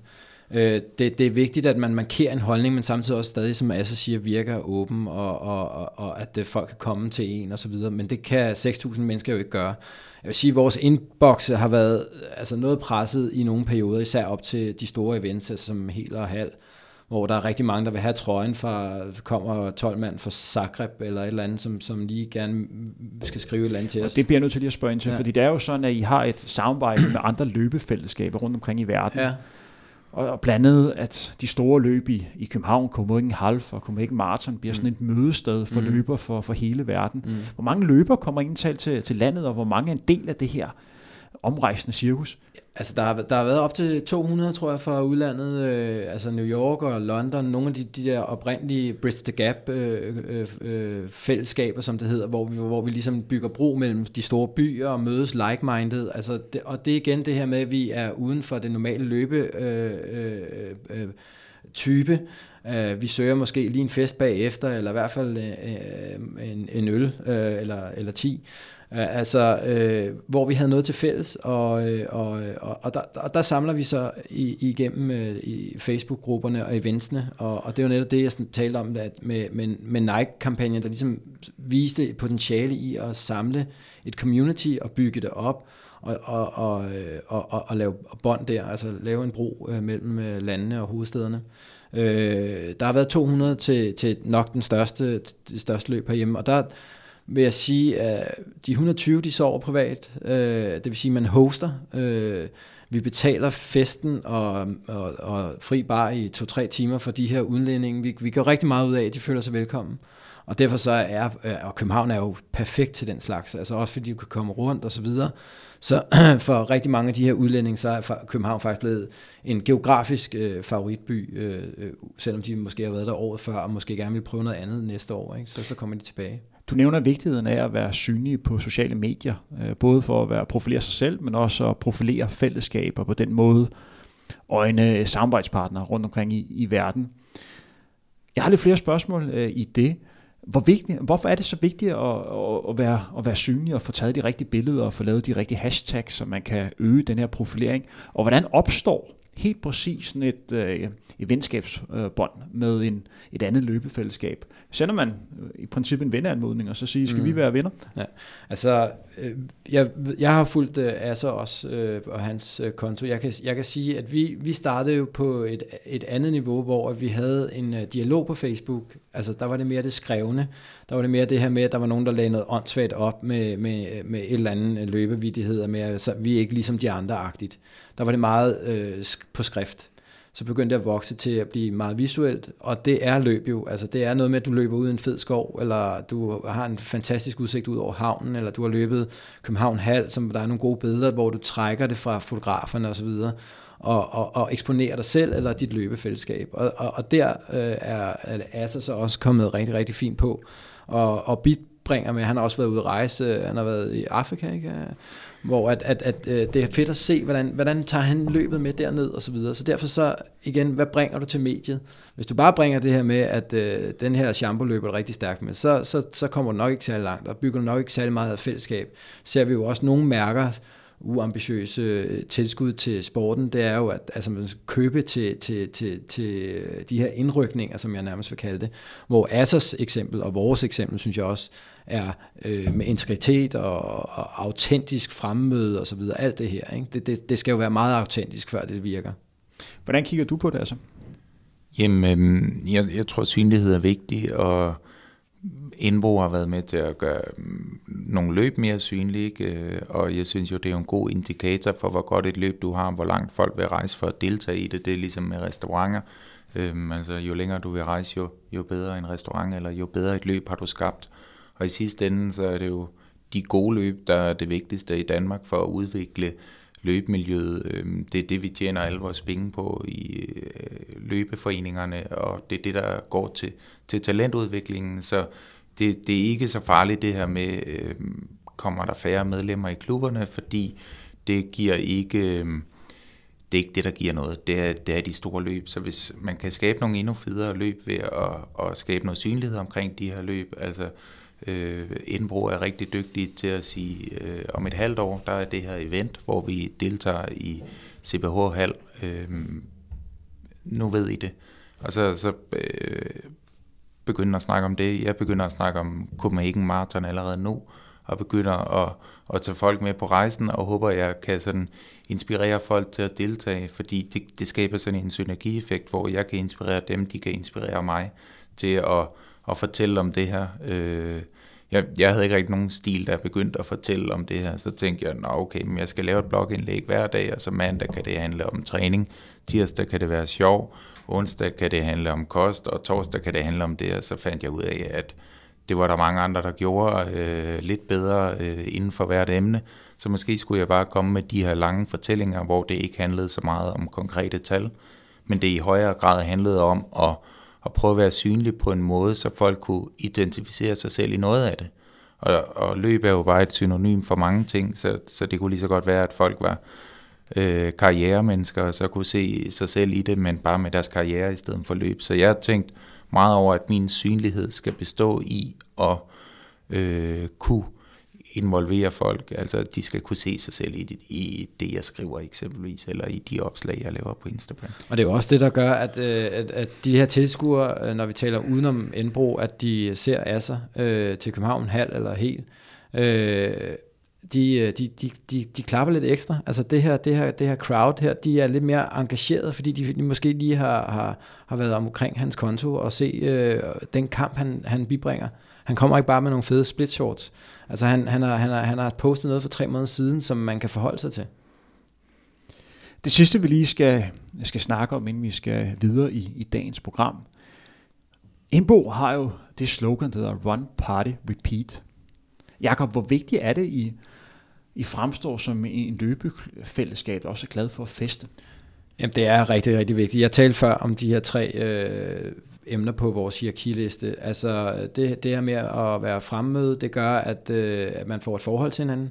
Øh, det, det er vigtigt, at man markerer en holdning, men samtidig også stadig, som Assa siger, virker åben, og, og, og, og at øh, folk kan komme til en og så videre. Men det kan 6.000 mennesker jo ikke gøre. Jeg vil sige, at vores inbox har været altså noget presset i nogle perioder, især op til de store events, altså som helt og halv hvor der er rigtig mange, der vil have trøjen fra, kommer 12 mand fra Zagreb eller et eller andet, som, som lige gerne skal skrive et eller andet til os. Og det bliver jeg nødt til lige at spørge ind til, ja. fordi det er jo sådan, at I har et samarbejde med andre løbefællesskaber rundt omkring i verden. Ja. Og blandt andet, at de store løb i, i København, Copenhagen Half og Copenhagen Marathon, bliver sådan et mm. mødested for mm. løber for, for hele verden. Mm. Hvor mange løber kommer egentlig til, til landet, og hvor mange er en del af det her omrejsende cirkus? Altså, der har, der har været op til 200, tror jeg, fra udlandet, øh, altså New York og London, nogle af de, de der oprindelige Bridge the Gap-fællesskaber, øh, øh, øh, fællesskaber, som det hedder, hvor vi, hvor vi ligesom bygger bro mellem de store byer og mødes like-minded. Altså, det, og det er igen det her med, at vi er uden for det normale løbe øh, øh, øh, type. Uh, vi søger måske lige en fest bagefter, eller i hvert fald uh, en, en øl uh, eller, eller 10. Øh, altså, øh, hvor vi havde noget til fælles, og, øh, og, øh, og, og, der, og der samler vi så i, igennem øh, i Facebook-grupperne og eventsene, og, og det var netop det, jeg sådan, talte om at med, med, med Nike-kampagnen, der ligesom viste potentiale i at samle et community og bygge det op, og, og, og, øh, og, og, og lave bånd der, altså lave en bro øh, mellem landene og hovedstederne. Øh, der har været 200 til, til nok den største, det største løb herhjemme, og der vil jeg sige, at de 120, de sover privat. Øh, det vil sige, at man hoster. Øh, vi betaler festen og, og, og fri bar i to-tre timer for de her udlændinge. Vi, vi gør rigtig meget ud af, at de føler sig velkommen. Og derfor så er, øh, og København er jo perfekt til den slags, altså også fordi du kan komme rundt og så videre. Så for rigtig mange af de her udlændinge, så er København faktisk blevet en geografisk øh, favoritby, øh, øh, selvom de måske har været der året før, og måske gerne vil prøve noget andet næste år, ikke? Så, så kommer de tilbage. Du nævner vigtigheden af at være synlig på sociale medier, øh, både for at være profilere sig selv, men også at profilere fællesskaber på den måde, øjne øh, samarbejdspartnere rundt omkring i, i verden. Jeg har lidt flere spørgsmål øh, i det. Hvor vigtigt, hvorfor er det så vigtigt at, at, at, være, at være synlig og få taget de rigtige billeder og få lavet de rigtige hashtags, så man kan øge den her profilering? Og hvordan opstår helt præcis sådan et, øh, et venskabsbånd med en, et andet løbefællesskab. Sender man øh, i princippet en venneanmodning, og så siger, skal mm. vi være venner? Ja. Altså, øh, jeg, jeg har fulgt øh, Asser også øh, og hans øh, konto. Jeg kan, jeg kan sige, at vi, vi startede jo på et, et andet niveau, hvor vi havde en øh, dialog på Facebook. Altså, der var det mere det skrevne. Der var det mere det her med, at der var nogen, der lagde noget åndssvagt op med, med, med et eller andet løbevidighed, med, så vi er ikke ligesom de andre-agtigt. Der var det meget øh, på skrift. så begyndte det at vokse til at blive meget visuelt, og det er løb jo. Altså det er noget med, at du løber ud i en fed skov, eller du har en fantastisk udsigt ud over havnen, eller du har løbet København Hal, som der er nogle gode billeder, hvor du trækker det fra fotograferne osv., og, og, og eksponere dig selv eller dit løbefællesskab. Og, og, og der øh, er, er Asa så også kommet rigtig, rigtig fint på, og, og bidbringer med, han har også været ude at rejse, han har været i Afrika, ikke? hvor at, at, at, at det er fedt at se, hvordan, hvordan tager han løbet med derned og så videre. Så derfor så, igen, hvad bringer du til mediet? Hvis du bare bringer det her med, at øh, den her shampoo løber rigtig stærkt med, så, så, så kommer du nok ikke særlig langt, og bygger du nok ikke særlig meget af fællesskab. Ser vi jo også nogle mærker, uambitiøse tilskud til sporten, det er jo, at altså, man skal købe til, til, til, til de her indrykninger, som jeg nærmest vil kalde det, hvor Assers eksempel og vores eksempel, synes jeg også, er øh, med integritet og, og autentisk fremmøde og så videre, alt det her. Ikke? Det, det, det skal jo være meget autentisk, før det virker. Hvordan kigger du på det altså? Jamen, øh, jeg, jeg tror, synlighed er vigtig, og Indbo har været med til at gøre mm, nogle løb mere synlige, ikke? Øh, og jeg synes jo, det er en god indikator for, hvor godt et løb du har, hvor langt folk vil rejse for at deltage i det. Det er ligesom med restauranter. Øhm, altså, jo længere du vil rejse, jo, jo bedre en restaurant, eller jo bedre et løb har du skabt. Og i sidste ende, så er det jo de gode løb, der er det vigtigste i Danmark for at udvikle løbemiljøet. Øhm, det er det, vi tjener alle vores penge på i øh, løbeforeningerne, og det er det, der går til, til talentudviklingen. Så det, det er ikke så farligt det her med, øh, kommer der færre medlemmer i klubberne, fordi det giver ikke... Øh, det er ikke det, der giver noget. Det er, det er de store løb. Så hvis man kan skabe nogle endnu federe løb ved at, at skabe noget synlighed omkring de her løb, altså øh, Indbro er rigtig dygtig til at sige, øh, om et halvt år, der er det her event, hvor vi deltager i CBH Hal. Øh, nu ved I det. Og så, så øh, begynder at snakke om det. Jeg begynder at snakke om Copenhagen Marathon allerede nu, og begynder at, at tage folk med på rejsen, og håber, at jeg kan sådan inspirere folk til at deltage, fordi det, det skaber sådan en synergieffekt, hvor jeg kan inspirere dem, de kan inspirere mig til at, at fortælle om det her. Øh, jeg, jeg havde ikke rigtig nogen stil, der begyndte at fortælle om det her. Så tænkte jeg, nå okay, men jeg skal lave et blogindlæg hver dag, og så mandag kan det handle om træning, tirsdag kan det være sjov, onsdag kan det handle om kost, og torsdag kan det handle om det, og så fandt jeg ud af, at det var der mange andre, der gjorde øh, lidt bedre øh, inden for hvert emne. Så måske skulle jeg bare komme med de her lange fortællinger, hvor det ikke handlede så meget om konkrete tal, men det i højere grad handlede om at, at prøve at være synlig på en måde, så folk kunne identificere sig selv i noget af det. Og, og løb er jo bare et synonym for mange ting, så, så det kunne lige så godt være, at folk var øh, karrieremennesker, og så kunne se sig selv i det, men bare med deres karriere i stedet for løb. Så jeg har tænkt meget over, at min synlighed skal bestå i at øh, kunne involvere folk, altså de skal kunne se sig selv i det, i det, jeg skriver eksempelvis, eller i de opslag, jeg laver på Instagram. Og det er jo også det, der gør, at, øh, at, at de her tilskuere, øh, når vi taler udenom Indbro, at de ser af sig øh, til København halv eller helt, øh, de, øh, de, de, de, de klapper lidt ekstra. Altså det her, det her, det her crowd her, de er lidt mere engageret, fordi de, de måske lige har, har, har været omkring hans konto og se øh, den kamp, han, han bibringer. Han kommer ikke bare med nogle fede split shorts. Altså han, han, har, han, har, han har postet noget for tre måneder siden, som man kan forholde sig til. Det sidste, vi lige skal, skal snakke om, inden vi skal videre i, i dagens program. Indbo har jo det slogan, der hedder Run, Party, Repeat. Jakob, hvor vigtigt er det, I, i fremstår som en løbefællesskab, der også er glad for at feste? Jamen, det er rigtig, rigtig vigtigt. Jeg talte før om de her tre øh, emner på vores hierarkiliste. Altså, det, det her med at være fremmøde, det gør, at, øh, at man får et forhold til hinanden.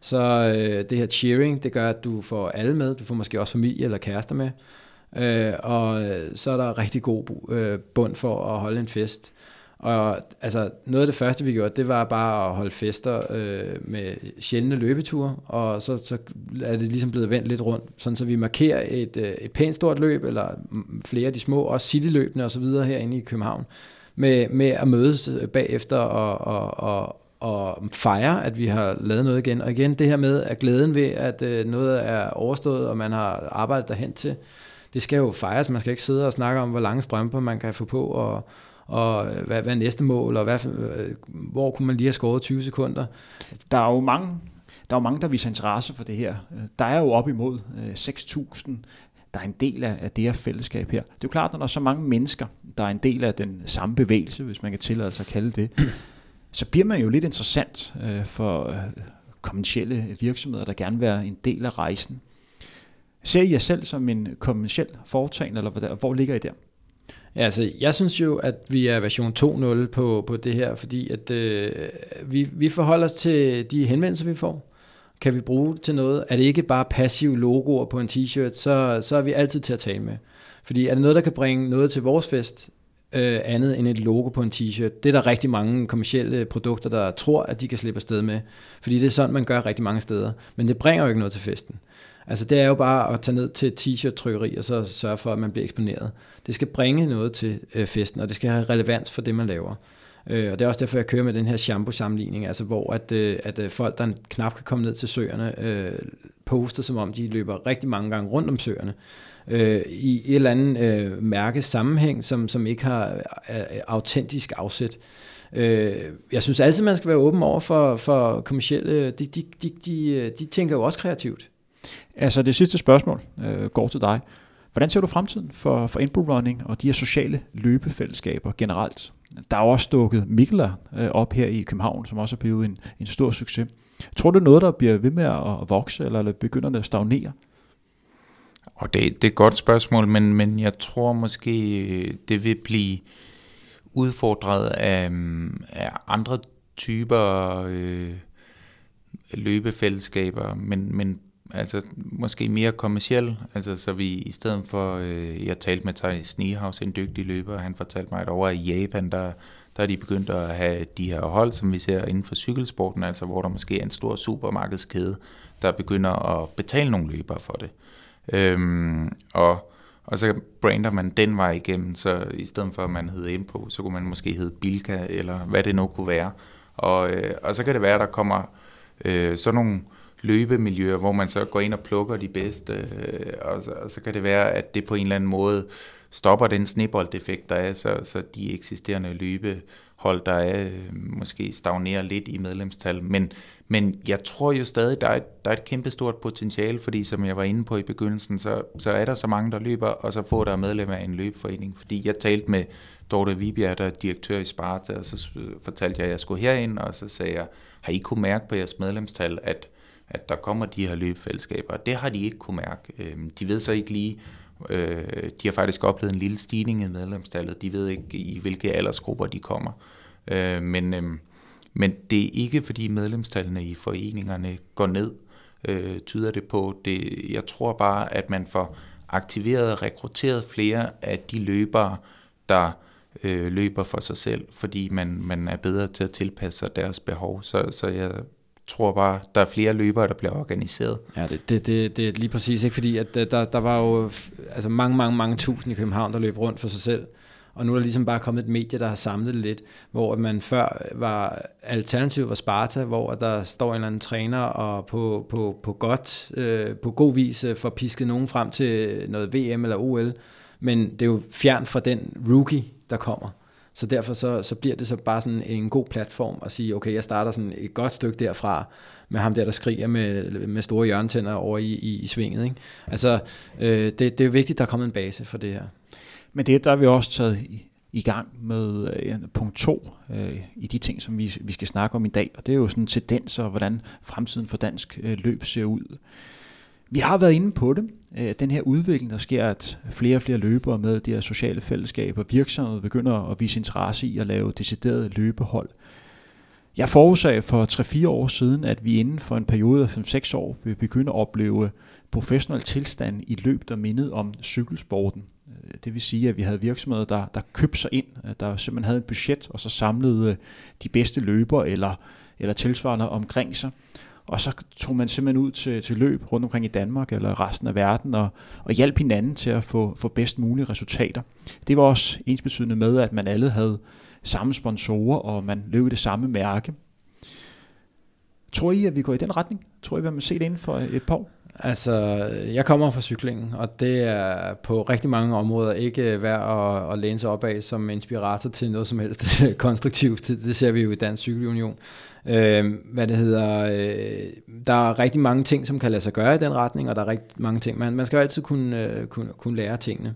Så øh, det her cheering, det gør, at du får alle med. Du får måske også familie eller kærester med. Øh, og så er der rigtig god øh, bund for at holde en fest. Og altså, noget af det første, vi gjorde, det var bare at holde fester øh, med sjældne løbeture, og så, så er det ligesom blevet vendt lidt rundt, sådan så vi markerer et, øh, et pænt stort løb, eller flere af de små, også cityløbene og så videre herinde i København, med, med at mødes øh, bagefter og, og, og, og fejre, at vi har lavet noget igen. Og igen det her med, at glæden ved, at øh, noget er overstået, og man har arbejdet derhen til, det skal jo fejres. Man skal ikke sidde og snakke om, hvor lange strømper man kan få på, og og øh, hvad, hvad er næste mål, og hvad, øh, hvor kunne man lige have skåret 20 sekunder. Der er jo mange, der er jo mange, der viser interesse for det her. Der er jo op imod øh, 6.000 der er en del af, af det her fællesskab her. Det er jo klart, når der er så mange mennesker, der er en del af den samme bevægelse, hvis man kan tillade sig at kalde det, så bliver man jo lidt interessant øh, for øh, kommersielle virksomheder, der gerne vil være en del af rejsen. Ser I jer selv som en kommersiel foretagende, eller hvor, hvor ligger I der? Ja, altså, jeg synes jo, at vi er version 2.0 på, på det her, fordi at, øh, vi, vi forholder os til de henvendelser, vi får. Kan vi bruge det til noget? Er det ikke bare passive logoer på en t-shirt, så, så er vi altid til at tale med. Fordi er det noget, der kan bringe noget til vores fest, øh, andet end et logo på en t-shirt. Det er der rigtig mange kommersielle produkter, der tror, at de kan slippe afsted med. Fordi det er sådan, man gør rigtig mange steder. Men det bringer jo ikke noget til festen. Altså det er jo bare at tage ned til t-shirt-trykkeri, og så sørge for, at man bliver eksponeret. Det skal bringe noget til øh, festen, og det skal have relevans for det, man laver. Øh, og det er også derfor, jeg kører med den her shampoo-sammenligning, altså hvor at, øh, at øh, folk, der knap kan komme ned til søerne, øh, poster, som om de løber rigtig mange gange rundt om søerne øh, i et eller andet øh, mærke sammenhæng, som, som ikke har øh, øh autentisk afsæt. Øh, jeg synes altid, man skal være åben over for, for kommersielle, de, de, de, de, øh, de tænker jo også kreativt. Altså det sidste spørgsmål øh, går til dig. Hvordan ser du fremtiden for, for input running og de her sociale løbefællesskaber generelt? Der er også dukket Mikkeler øh, op her i København, som også er blevet en, en stor succes. Tror du noget, der bliver ved med at vokse, eller begynder det at stagnere? Og det, det er et godt spørgsmål, men, men jeg tror måske, det vil blive udfordret af, af andre typer øh, løbefællesskaber, men, men altså måske mere kommersiel, altså så vi i stedet for, øh, jeg talte med Thijs Snehaus, en dygtig løber, og han fortalte mig, at over i Japan, der, der er de begyndt at have de her hold, som vi ser inden for cykelsporten, altså hvor der måske er en stor supermarkedskæde, der begynder at betale nogle løbere for det. Øhm, og, og så brander man den vej igennem, så i stedet for at man hedder Impro, så kunne man måske hedde Bilka, eller hvad det nu kunne være. Og, øh, og så kan det være, at der kommer øh, sådan nogle løbemiljøer, hvor man så går ind og plukker de bedste, øh, og, så, og så kan det være, at det på en eller anden måde stopper den snibbolddeffekt, der er, så, så de eksisterende løbehold, der er, øh, måske stagnerer lidt i medlemstal. Men, men jeg tror jo stadig, der er, et, der er et kæmpestort potentiale, fordi som jeg var inde på i begyndelsen, så, så er der så mange, der løber, og så får der medlemmer af en løbeforening. Fordi jeg talte med Dorte Vibjerg, der er direktør i Sparta, og så fortalte jeg, at jeg skulle herind, og så sagde jeg, har I kunne mærke på jeres medlemstal, at, at der kommer de her løbefællesskaber? Det har de ikke kunne mærke. Øhm, de ved så ikke lige, øh, de har faktisk oplevet en lille stigning i medlemstallet. De ved ikke, i hvilke aldersgrupper de kommer. Øh, men øhm, men det er ikke, fordi medlemstallene i foreningerne går ned, øh, tyder det på. Det, jeg tror bare, at man får aktiveret og rekrutteret flere af de løbere, der øh, løber for sig selv, fordi man, man er bedre til at tilpasse sig deres behov. Så, så jeg tror bare, der er flere løbere, der bliver organiseret. Ja, det, det, det, det er lige præcis, ikke? fordi at øh, der, der var jo altså mange, mange, mange tusind i København, der løb rundt for sig selv. Og nu er der ligesom bare kommet et medie, der har samlet det lidt, hvor man før var, alternativ var Sparta, hvor der står en eller anden træner og på, på, på godt, øh, på god vis øh, får pisket nogen frem til noget VM eller OL, men det er jo fjern fra den rookie, der kommer. Så derfor så, så bliver det så bare sådan en god platform at sige, okay, jeg starter sådan et godt stykke derfra, med ham der, der skriger med, med store hjørnetænder over i, i, i svinget. Ikke? Altså, øh, det, det er jo vigtigt, at der er kommet en base for det her. Men det der er vi også taget i, i gang med øh, punkt to øh, i de ting, som vi, vi skal snakke om i dag. Og det er jo sådan tendenser, hvordan fremtiden for dansk øh, løb ser ud. Vi har været inde på det. Øh, den her udvikling, der sker, at flere og flere løbere med de her sociale fællesskaber, virksomheder begynder at vise interesse i at lave deciderede løbehold. Jeg forudsag for 3-4 år siden, at vi inden for en periode af 5-6 år vil begynde at opleve professionel tilstand i løb, der mindede om cykelsporten. Øh, det vil sige, at vi havde virksomheder, der, der købte sig ind, der simpelthen havde et budget, og så samlede de bedste løbere eller, eller tilsvarende omkring sig. Og så tog man simpelthen ud til, til løb rundt omkring i Danmark eller resten af verden og, og hjalp hinanden til at få, få bedst mulige resultater. Det var også ensbetydende med, at man alle havde samme sponsorer, og man løb i det samme mærke. Tror I, at vi går i den retning? Tror I, at man ser det inden for et par år? Altså, jeg kommer fra cyklingen, og det er på rigtig mange områder ikke værd at, at læne sig op af som inspirator til noget som helst konstruktivt. Det ser vi jo i Dansk Cykelunion. Øh, hvad det hedder, øh, der er rigtig mange ting, som kan lade sig gøre i den retning, og der er rigtig mange ting. Man, man skal jo altid kunne, øh, kunne, kunne lære tingene.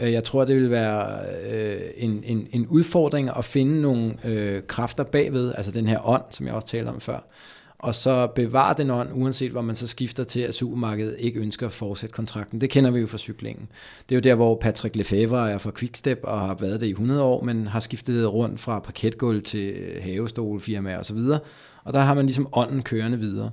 Øh, jeg tror, det vil være øh, en, en, en udfordring at finde nogle øh, kræfter bagved, altså den her ånd, som jeg også talte om før, og så bevare den ånd, uanset hvor man så skifter til, at supermarkedet ikke ønsker at fortsætte kontrakten. Det kender vi jo fra cyklingen. Det er jo der, hvor Patrick Lefevre er fra Quickstep og har været det i 100 år, men har skiftet rundt fra parketgulv til havestolfirmaer osv., og der har man ligesom ånden kørende videre.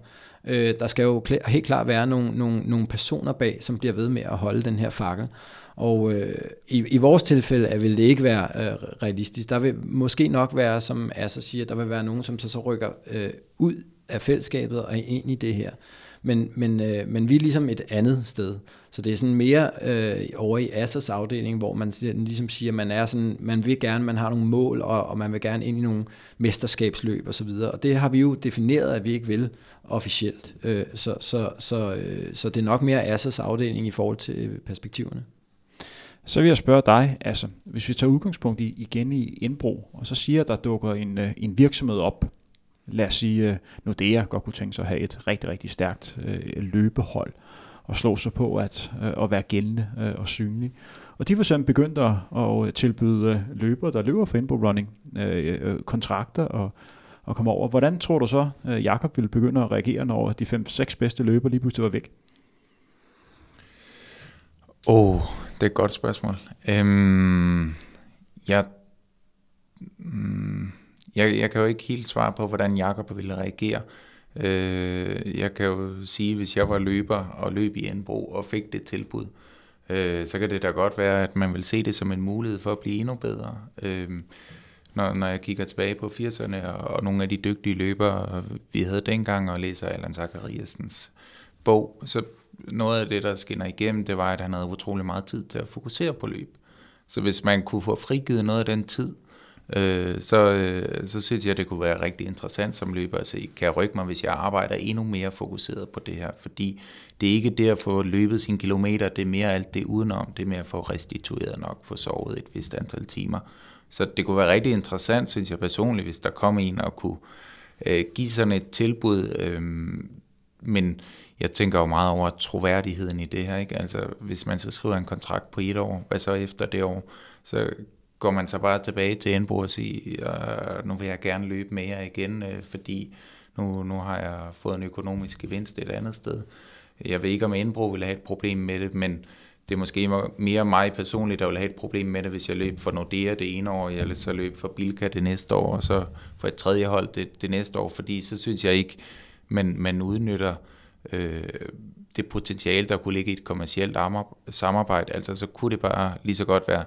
Øh, der skal jo helt klart være nogle, nogle, nogle personer bag, som bliver ved med at holde den her fakkel. Og øh, i, i vores tilfælde vil det ikke være øh, realistisk. Der vil måske nok være, som Asser siger, der vil være nogen, som så, så rykker øh, ud af fællesskabet og ind i det her. Men, men, øh, men vi er ligesom et andet sted. Så det er sådan mere øh, over i Assers afdeling, hvor man ligesom siger, man er sådan, man vil gerne, man har nogle mål, og, og man vil gerne ind i nogle mesterskabsløb og så videre. Og det har vi jo defineret, at vi ikke vil officielt. Øh, så, så, så, øh, så det er nok mere Assers afdeling i forhold til perspektiverne. Så vil jeg spørge dig, altså, hvis vi tager udgangspunkt i, igen i indbrug, og så siger, at der dukker en, øh, en virksomhed op, lad os sige, uh, Nordea godt kunne tænke sig at have et rigtig, rigtig stærkt uh, løbehold, og slå sig på at, uh, at være gældende uh, og synlig. Og de for eksempel begyndt at, at tilbyde løbere, der løber for Inbo Running, uh, kontrakter og, og komme over. Hvordan tror du så, uh, Jakob ville begynde at reagere, når de 5-6 bedste løbere lige pludselig var væk? Åh, oh, det er et godt spørgsmål. Øhm, jeg, mm, jeg, jeg kan jo ikke helt svare på, hvordan Jakob ville reagere. Øh, jeg kan jo sige, hvis jeg var løber og løb i Enbro og fik det tilbud, øh, så kan det da godt være, at man vil se det som en mulighed for at blive endnu bedre. Øh, når, når jeg kigger tilbage på 80'erne og, og nogle af de dygtige løbere, vi havde dengang, og læser Allan Zachariasens bog, så noget af det, der skinner igennem, det var, at han havde utrolig meget tid til at fokusere på løb. Så hvis man kunne få frigivet noget af den tid, øh, så, øh, så synes jeg, det kunne være rigtig interessant som løber at se, kan jeg rykke mig, hvis jeg arbejder endnu mere fokuseret på det her, fordi det er ikke det at få løbet sine kilometer, det er mere alt det udenom, det er mere at få restitueret nok, få sovet et vist antal timer. Så det kunne være rigtig interessant, synes jeg personligt, hvis der kom en og kunne øh, give sådan et tilbud, øh, men jeg tænker jo meget over troværdigheden i det her. Ikke? Altså, hvis man så skriver en kontrakt på et år, hvad så efter det år? Så går man så bare tilbage til Enbo og siger, øh, nu vil jeg gerne løbe mere igen, øh, fordi nu, nu har jeg fået en økonomisk gevinst et andet sted. Jeg ved ikke, om indbrug vil have et problem med det, men det er måske mere mig personligt, der vil have et problem med det, hvis jeg løber for Nordea det ene år, eller så løber for Bilka det næste år, og så for et tredje hold det, det næste år, fordi så synes jeg ikke, man, man udnytter øh, det potentiale, der kunne ligge i et kommersielt samarbejde. Altså så kunne det bare lige så godt være,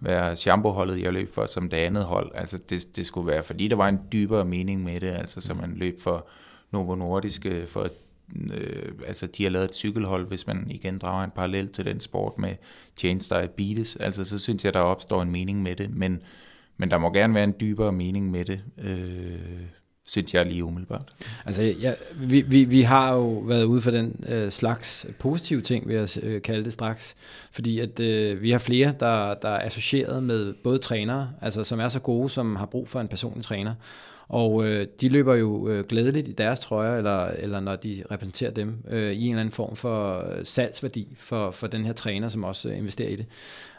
være shampoo-holdet, jeg løb for som det andet hold. Altså det, det skulle være, fordi der var en dybere mening med det, altså så man løb for Novo Nordisk, for øh, altså de har lavet et cykelhold, hvis man igen drager en parallel til den sport med Change Diabetes, altså så synes jeg, der opstår en mening med det, men, men der må gerne være en dybere mening med det, øh, synes jeg lige umiddelbart. Altså, ja, vi, vi, vi har jo været ude for den øh, slags positive ting, vil jeg øh, kalde det straks, fordi at øh, vi har flere, der, der er associeret med både trænere, altså som er så gode, som har brug for en personlig træner, og øh, de løber jo øh, glædeligt i deres trøjer, eller, eller når de repræsenterer dem, øh, i en eller anden form for øh, salgsværdi for, for den her træner, som også øh, investerer i det.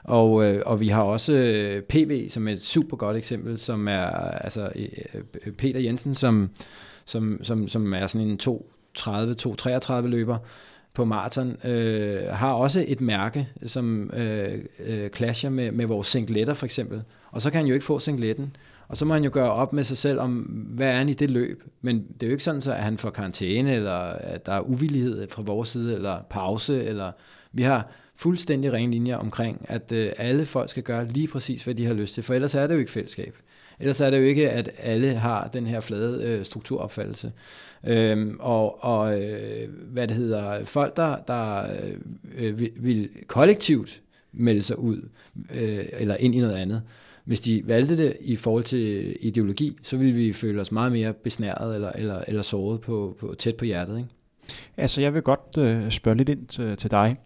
Og, øh, og vi har også øh, PV som et super godt eksempel, som er altså øh, øh, Peter Jensen, som, som, som, som er sådan en 230-233 løber på maraton, øh, har også et mærke, som øh, øh, clasher med, med vores singletter for eksempel. Og så kan han jo ikke få singletten. Og så må han jo gøre op med sig selv om, hvad er han i det løb. Men det er jo ikke sådan, så, at han får karantæne, eller at der er uvillighed fra vores side, eller pause, eller vi har fuldstændig ren linje omkring, at øh, alle folk skal gøre lige præcis, hvad de har lyst til, for ellers er det jo ikke fællesskab. Ellers er det jo ikke, at alle har den her flade øh, strukturopfattelse. Øhm, og og øh, hvad det hedder, folk, der, der øh, vil, vil kollektivt melde sig ud, øh, eller ind i noget andet, hvis de valgte det i forhold til ideologi, så ville vi føle os meget mere besnæret eller, eller, eller såret på, på, tæt på hjertet. Ikke? Altså, jeg vil godt øh, spørge lidt ind til, til dig.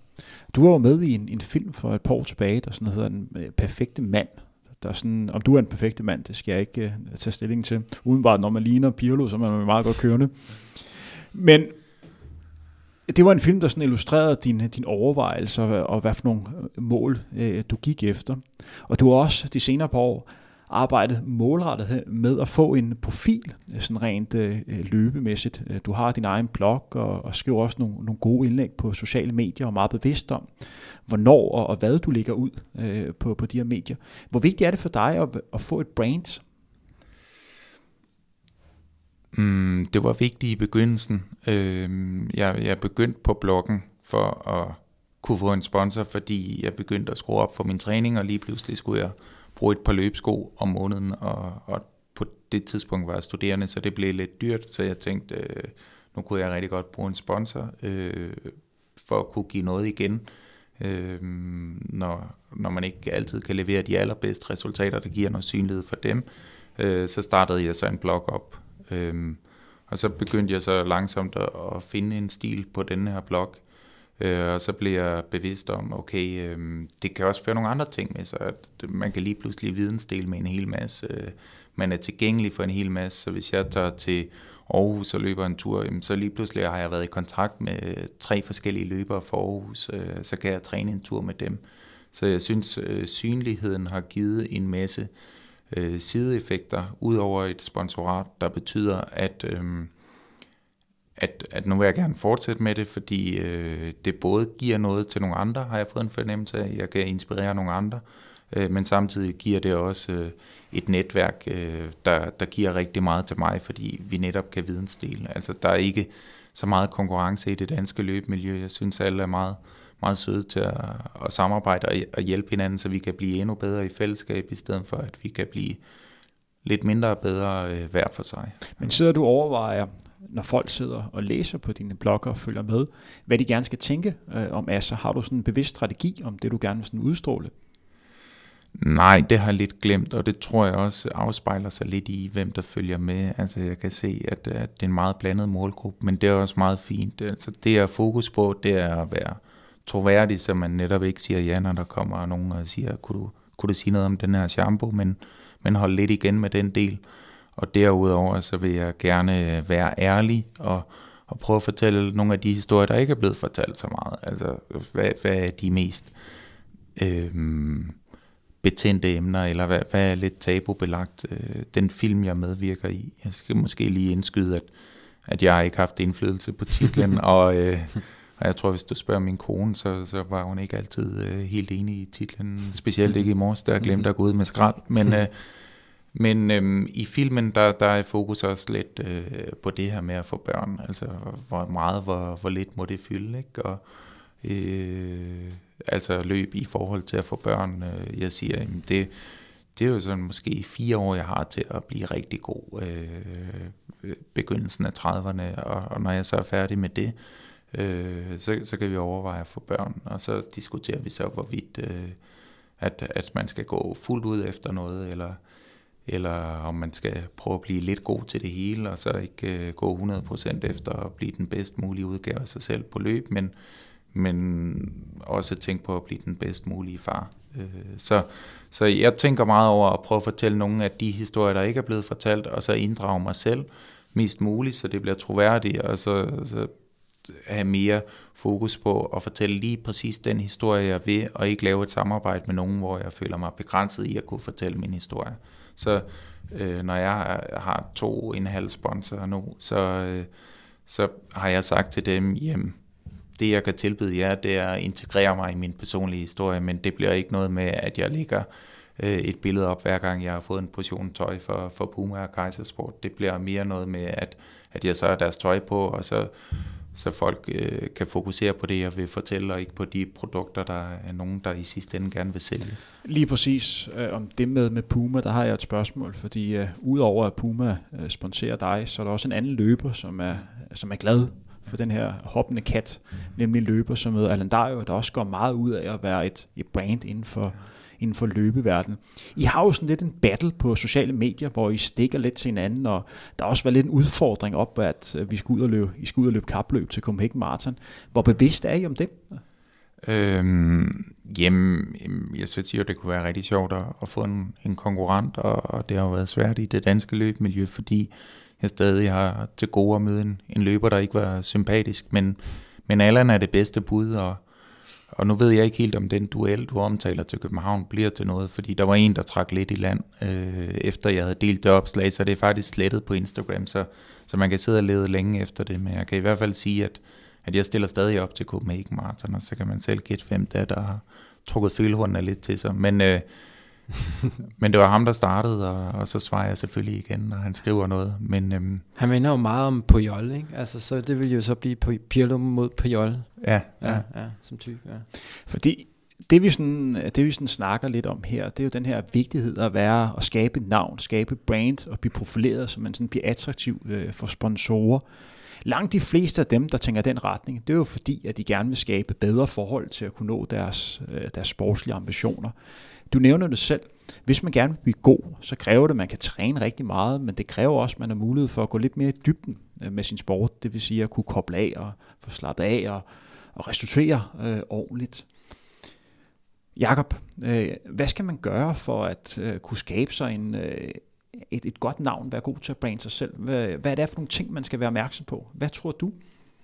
Du var jo med i en, en film for et par år tilbage, der sådan hedder Den øh, Perfekte Mand. Der er sådan, om du er en perfekte mand, det skal jeg ikke øh, tage stilling til. Udenbart, når man ligner Pirlo, så er man meget godt kørende. Men det var en film, der sådan illustrerede dine, din overvejelser og hvad for nogle øh, mål øh, du gik efter. Og du har også de senere par år arbejdet målrettet med at få en profil, sådan rent øh, løbemæssigt. Øh, du har din egen blog og, og skriver også nogle, nogle gode indlæg på sociale medier og er meget bevidst om, hvornår og, og hvad du lægger ud øh, på, på de her medier. Hvor vigtigt er det for dig at, at få et brand? Mm, det var vigtigt i begyndelsen. Øh, jeg, jeg begyndte på bloggen for at kunne få en sponsor, fordi jeg begyndte at skrue op for min træning, og lige pludselig skulle jeg bruge et par løbsko om måneden, og, og på det tidspunkt var jeg studerende, så det blev lidt dyrt, så jeg tænkte, øh, nu kunne jeg rigtig godt bruge en sponsor, øh, for at kunne give noget igen, øh, når, når man ikke altid kan levere de allerbedste resultater, der giver noget synlighed for dem. Øh, så startede jeg så en blog op, Øhm, og så begyndte jeg så langsomt at, at finde en stil på den her blog, Øh, og så blev jeg bevidst om, okay, øh, det kan også føre nogle andre ting med sig. At man kan lige pludselig vidensdele med en hel masse. Øh, man er tilgængelig for en hel masse, så hvis jeg tager til Aarhus og løber en tur, jamen, så lige pludselig har jeg været i kontakt med tre forskellige løbere for Aarhus, øh, så kan jeg træne en tur med dem. Så jeg synes, øh, synligheden har givet en masse øh, sideeffekter, ud over et sponsorat, der betyder, at... Øh, at, at nu vil jeg gerne fortsætte med det, fordi øh, det både giver noget til nogle andre, har jeg fået en fornemmelse af, jeg kan inspirere nogle andre, øh, men samtidig giver det også øh, et netværk, øh, der, der giver rigtig meget til mig, fordi vi netop kan vidensdele. Altså der er ikke så meget konkurrence i det danske løbemiljø. Jeg synes, alle er meget, meget søde til at, at samarbejde og, og hjælpe hinanden, så vi kan blive endnu bedre i fællesskab, i stedet for at vi kan blive lidt mindre bedre øh, hver for sig. Men sidder du overvejer, når folk sidder og læser på dine blogger og følger med, hvad de gerne skal tænke øh, om Asser? Har du sådan en bevidst strategi om det, du gerne vil sådan udstråle? Nej, det har jeg lidt glemt, og det tror jeg også afspejler sig lidt i, hvem der følger med. Altså jeg kan se, at, at det er en meget blandet målgruppe, men det er også meget fint. Altså det er fokus på, det er at være troværdig, så man netop ikke siger ja, når der kommer nogen og siger, kunne du, kunne du sige noget om den her shampoo, men, men hold lidt igen med den del. Og derudover så vil jeg gerne øh, være ærlig og, og prøve at fortælle nogle af de historier, der ikke er blevet fortalt så meget. Altså, hvad, hvad er de mest øh, betændte emner, eller hvad, hvad er lidt tabubelagt? Øh, den film, jeg medvirker i, jeg skal måske lige indskyde, at, at jeg har ikke haft indflydelse på titlen, og, øh, og jeg tror, hvis du spørger min kone, så, så var hun ikke altid øh, helt enig i titlen, specielt ikke i morges, der glemte at gå ud med skrald, men... Øh, men øhm, i filmen, der, der er fokus også lidt øh, på det her med at få børn. Altså, hvor meget, hvor, hvor lidt må det fylde, ikke? Og, øh, altså løb i forhold til at få børn. Øh, jeg siger, jamen det, det er jo sådan måske fire år, jeg har til at blive rigtig god. Øh, begyndelsen af 30'erne, og, og når jeg så er færdig med det, øh, øh, så, så kan vi overveje at få børn. Og så diskuterer vi så, hvorvidt øh, at, at man skal gå fuldt ud efter noget, eller eller om man skal prøve at blive lidt god til det hele, og så ikke øh, gå 100% efter at blive den bedst mulige udgave af sig selv på løb, men, men også tænke på at blive den bedst mulige far. Øh, så, så jeg tænker meget over at prøve at fortælle nogle af de historier, der ikke er blevet fortalt, og så inddrage mig selv mest muligt, så det bliver troværdigt, og så, så have mere fokus på at fortælle lige præcis den historie, jeg vil, og ikke lave et samarbejde med nogen, hvor jeg føler mig begrænset i at kunne fortælle min historie. Så øh, når jeg har to en halv sponsorer nu, så, øh, så har jeg sagt til dem, jamen, det jeg kan tilbyde jer, det er at integrere mig i min personlige historie, men det bliver ikke noget med, at jeg ligger øh, et billede op, hver gang jeg har fået en portion tøj for, for Puma og Kaisersport. Det bliver mere noget med, at, at jeg så har deres tøj på, og så så folk øh, kan fokusere på det, jeg vil fortælle, og ikke på de produkter, der er nogen, der i sidste ende gerne vil sælge. Lige præcis øh, om det med, med Puma, der har jeg et spørgsmål, fordi øh, udover at Puma øh, sponsorer dig, så er der også en anden løber, som er, som er glad for den her hoppende kat, nemlig en løber som hedder Alan Dario, der også går meget ud af at være et, et brand inden for, inden for løbeverdenen. I har jo sådan lidt en battle på sociale medier, hvor I stikker lidt til hinanden, og der har også været lidt en udfordring op, at øh, vi skal ud og løbe, I skal ud og løbe kapløb til Copenhagen Marathon. Hvor bevidst er I om det? Øhm, jamen, jeg synes jo, det kunne være rigtig sjovt at, at få en, en konkurrent, og, og det har jo været svært i det danske løbemiljø, fordi jeg stadig har til gode at møde en, en løber, der ikke var sympatisk, men, men Allan er det bedste bud, og, og nu ved jeg ikke helt, om den duel, du omtaler til København, bliver til noget, fordi der var en, der trak lidt i land, øh, efter jeg havde delt det opslag, så det er faktisk slettet på Instagram, så, så man kan sidde og lede længe efter det, men jeg kan i hvert fald sige, at, at jeg stiller stadig op til Copenhagen Marathon, og så kan man selv gætte, hvem der, der har trukket følehornene lidt til sig. Men, øh, men det var ham, der startede, og, og så svarer jeg selvfølgelig igen, når han skriver noget. Men, øhm, han minder jo meget om Pujol, ikke? Altså, så det vil jo så blive Pirlo mod Pujol. Ja, ja, ja, ja som type, ja. Fordi det vi, sådan, det vi sådan snakker lidt om her, det er jo den her vigtighed at være at skabe et navn, skabe brand og blive profileret, så man sådan bliver attraktiv øh, for sponsorer. Langt de fleste af dem, der tænker den retning, det er jo fordi, at de gerne vil skabe bedre forhold til at kunne nå deres, øh, deres sportslige ambitioner. Du nævner det selv. Hvis man gerne vil blive god, så kræver det, at man kan træne rigtig meget, men det kræver også, at man har mulighed for at gå lidt mere i dybden øh, med sin sport. Det vil sige at kunne koble af og få slappet af og, og restituere øh, ordentligt. Jakob, øh, hvad skal man gøre for at øh, kunne skabe sig en, øh, et, et godt navn, være god til at brande sig selv? Hvad, hvad er det for nogle ting, man skal være opmærksom på? Hvad tror du?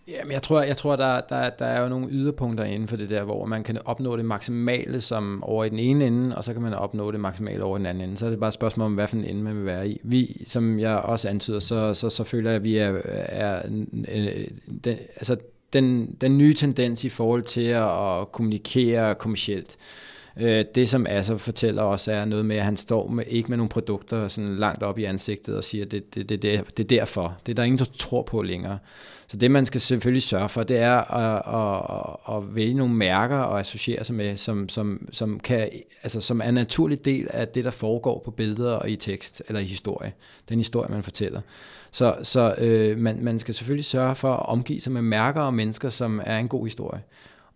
Jamen, jeg tror, jeg tror der, der, der er jo nogle yderpunkter inden for det der, hvor man kan opnå det maksimale som over i den ene ende, og så kan man opnå det maksimale over i den anden ende. Så er det bare et spørgsmål om, hvad for en ende man vil være i. Vi, som jeg også antyder, så, så, så føler jeg, at vi er, er øh, øh, den, altså den, den nye tendens i forhold til at kommunikere kommercielt. Øh, Øh, det, som Asser fortæller os, er noget med, at han står med, ikke med nogle produkter sådan langt op i ansigtet og siger, at det, det, det, det, det er derfor. Det er der ingen, der tror på længere. Så det, man skal selvfølgelig sørge for, det er at, at, at vælge nogle mærker og associere sig med, som, som, som, kan, altså, som er en naturlig del af det, der foregår på billeder og i tekst eller i historie. Den historie, man fortæller. Så, så øh, man, man skal selvfølgelig sørge for at omgive sig med mærker og mennesker, som er en god historie.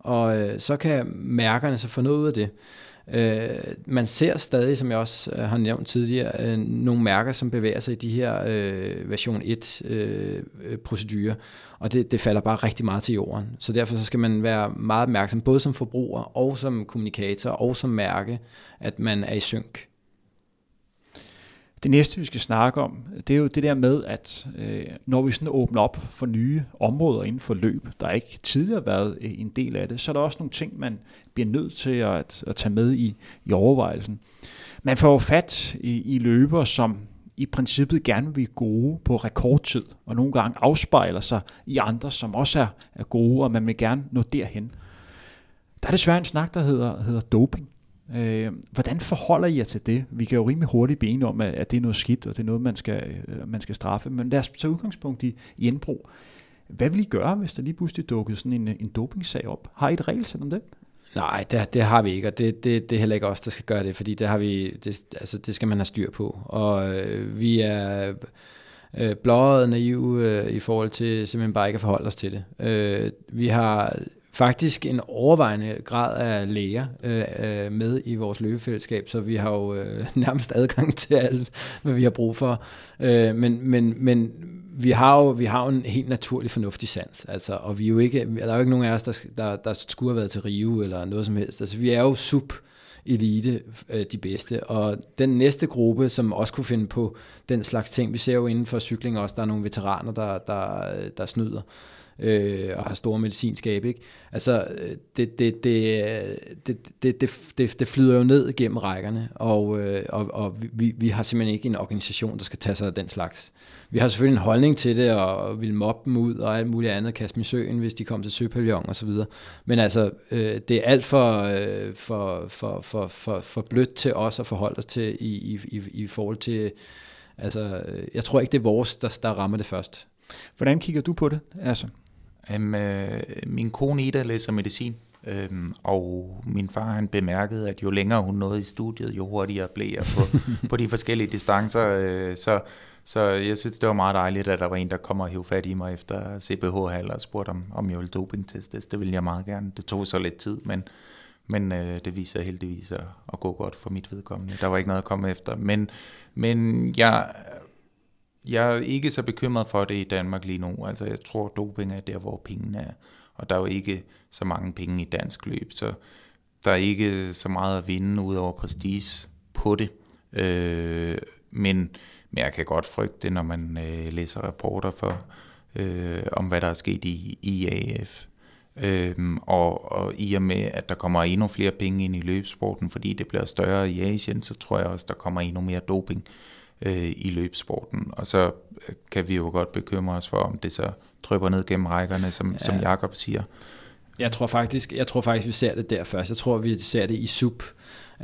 Og øh, så kan mærkerne så få noget ud af det. Øh, man ser stadig, som jeg også øh, har nævnt tidligere, øh, nogle mærker, som bevæger sig i de her øh, version 1 øh, procedurer, og det, det falder bare rigtig meget til jorden. Så derfor så skal man være meget opmærksom, både som forbruger og som kommunikator og som mærke, at man er i synk. Det næste, vi skal snakke om, det er jo det der med, at øh, når vi sådan åbner op for nye områder inden for løb, der ikke tidligere har været øh, en del af det, så er der også nogle ting, man bliver nødt til at, at tage med i, i overvejelsen. Man får fat i, i løber, som i princippet gerne vil gode på rekordtid, og nogle gange afspejler sig i andre, som også er, er gode, og man vil gerne nå derhen. Der er desværre en snak, der hedder, hedder doping. Øh, hvordan forholder I jer til det? Vi kan jo rimelig hurtigt blive enige om, at, at det er noget skidt, og det er noget, man skal, øh, man skal straffe. Men lad os tage udgangspunkt i, i indbrug. Hvad vil I gøre, hvis der lige pludselig dukkede sådan en, øh, en dopingsag op? Har I et regelsæt om det? Nej, det, det har vi ikke, og det, det, det er heller ikke os, der skal gøre det, fordi det har vi, det, altså det skal man have styr på. Og øh, vi er øh, blåret naive øh, i forhold til simpelthen bare ikke at forholde os til det. Øh, vi har faktisk en overvejende grad af læger øh, øh, med i vores løbefællesskab, så vi har jo øh, nærmest adgang til alt, hvad vi har brug for. Øh, men, men, men vi har jo vi har jo en helt naturlig fornuftig sans, altså, og vi er jo ikke, der er jo ikke nogen af os, der, der, der skulle have været til Rio eller noget som helst. Altså, vi er jo sub elite, øh, de bedste. Og den næste gruppe, som også kunne finde på den slags ting, vi ser jo inden for cykling også, der er nogle veteraner, der, der, øh, der snyder øh, og har store medicinskab. Ikke? Altså, øh, det, det, det, det, det, det, det flyder jo ned gennem rækkerne, og, øh, og, og vi, vi har simpelthen ikke en organisation, der skal tage sig af den slags. Vi har selvfølgelig en holdning til det, og vil mobbe dem ud, og alt muligt andet, kaste dem i søen, hvis de kommer til søpavillon og så videre. Men altså, øh, det er alt for, øh, for, for, for, for, for blødt til os at forholde os til i, i, i forhold til, altså, øh, jeg tror ikke, det er vores, der, der rammer det først. Hvordan kigger du på det? Altså? Um, øh, min kone Ida læser medicin, øhm, og min far han bemærkede, at jo længere hun nåede i studiet, jo hurtigere blev jeg på, på de forskellige distancer. Øh, så, så jeg synes, det var meget dejligt, at der var en, der kom og hævde fat i mig efter CBH-hal og spurgte, om, om jeg ville dopingtestes. Det ville jeg meget gerne. Det tog så lidt tid, men, men øh, det viser heldigvis at, at gå godt for mit vedkommende. Der var ikke noget at komme efter, men, men jeg, jeg er ikke så bekymret for det i Danmark lige nu. Altså jeg tror, doping er der, hvor pengene er, og der er jo ikke så mange penge i dansk løb, så der er ikke så meget at vinde ud over prestige på det. Øh, men, men jeg kan godt frygte det, når man øh, læser rapporter for, øh, om hvad der er sket i IAF. Øhm, og, og i og med, at der kommer endnu flere penge ind i løbsporten, fordi det bliver større i Asien, så tror jeg også, der kommer endnu mere doping øh, i løbsporten. Og så øh, kan vi jo godt bekymre os for, om det så trypper ned gennem rækkerne, som, ja. som Jakob siger. Jeg tror faktisk, jeg tror faktisk, vi ser det der først. Jeg tror, vi ser det i sub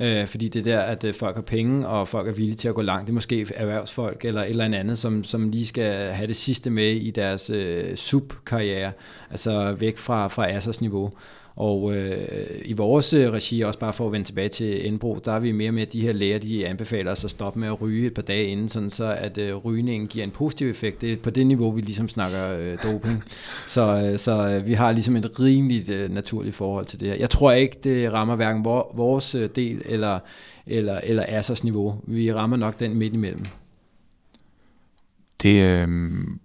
øh, fordi det er der, at øh, folk har penge, og folk er villige til at gå langt. Det er måske erhvervsfolk eller et eller andet, som, som lige skal have det sidste med i deres øh, subkarriere, altså væk fra, fra Assers niveau. Og øh, i vores øh, regi, også bare for at vende tilbage til Enbro, der er vi mere med, at de her læger, de anbefaler os at stoppe med at ryge et par dage inden, sådan så at øh, rygningen giver en positiv effekt. Det er på det niveau, vi ligesom snakker øh, doping. Så, øh, så øh, vi har ligesom et rimeligt øh, naturligt forhold til det her. Jeg tror ikke, det rammer hverken vores øh, del eller, eller, eller Assers niveau. Vi rammer nok den midt imellem. Det øh,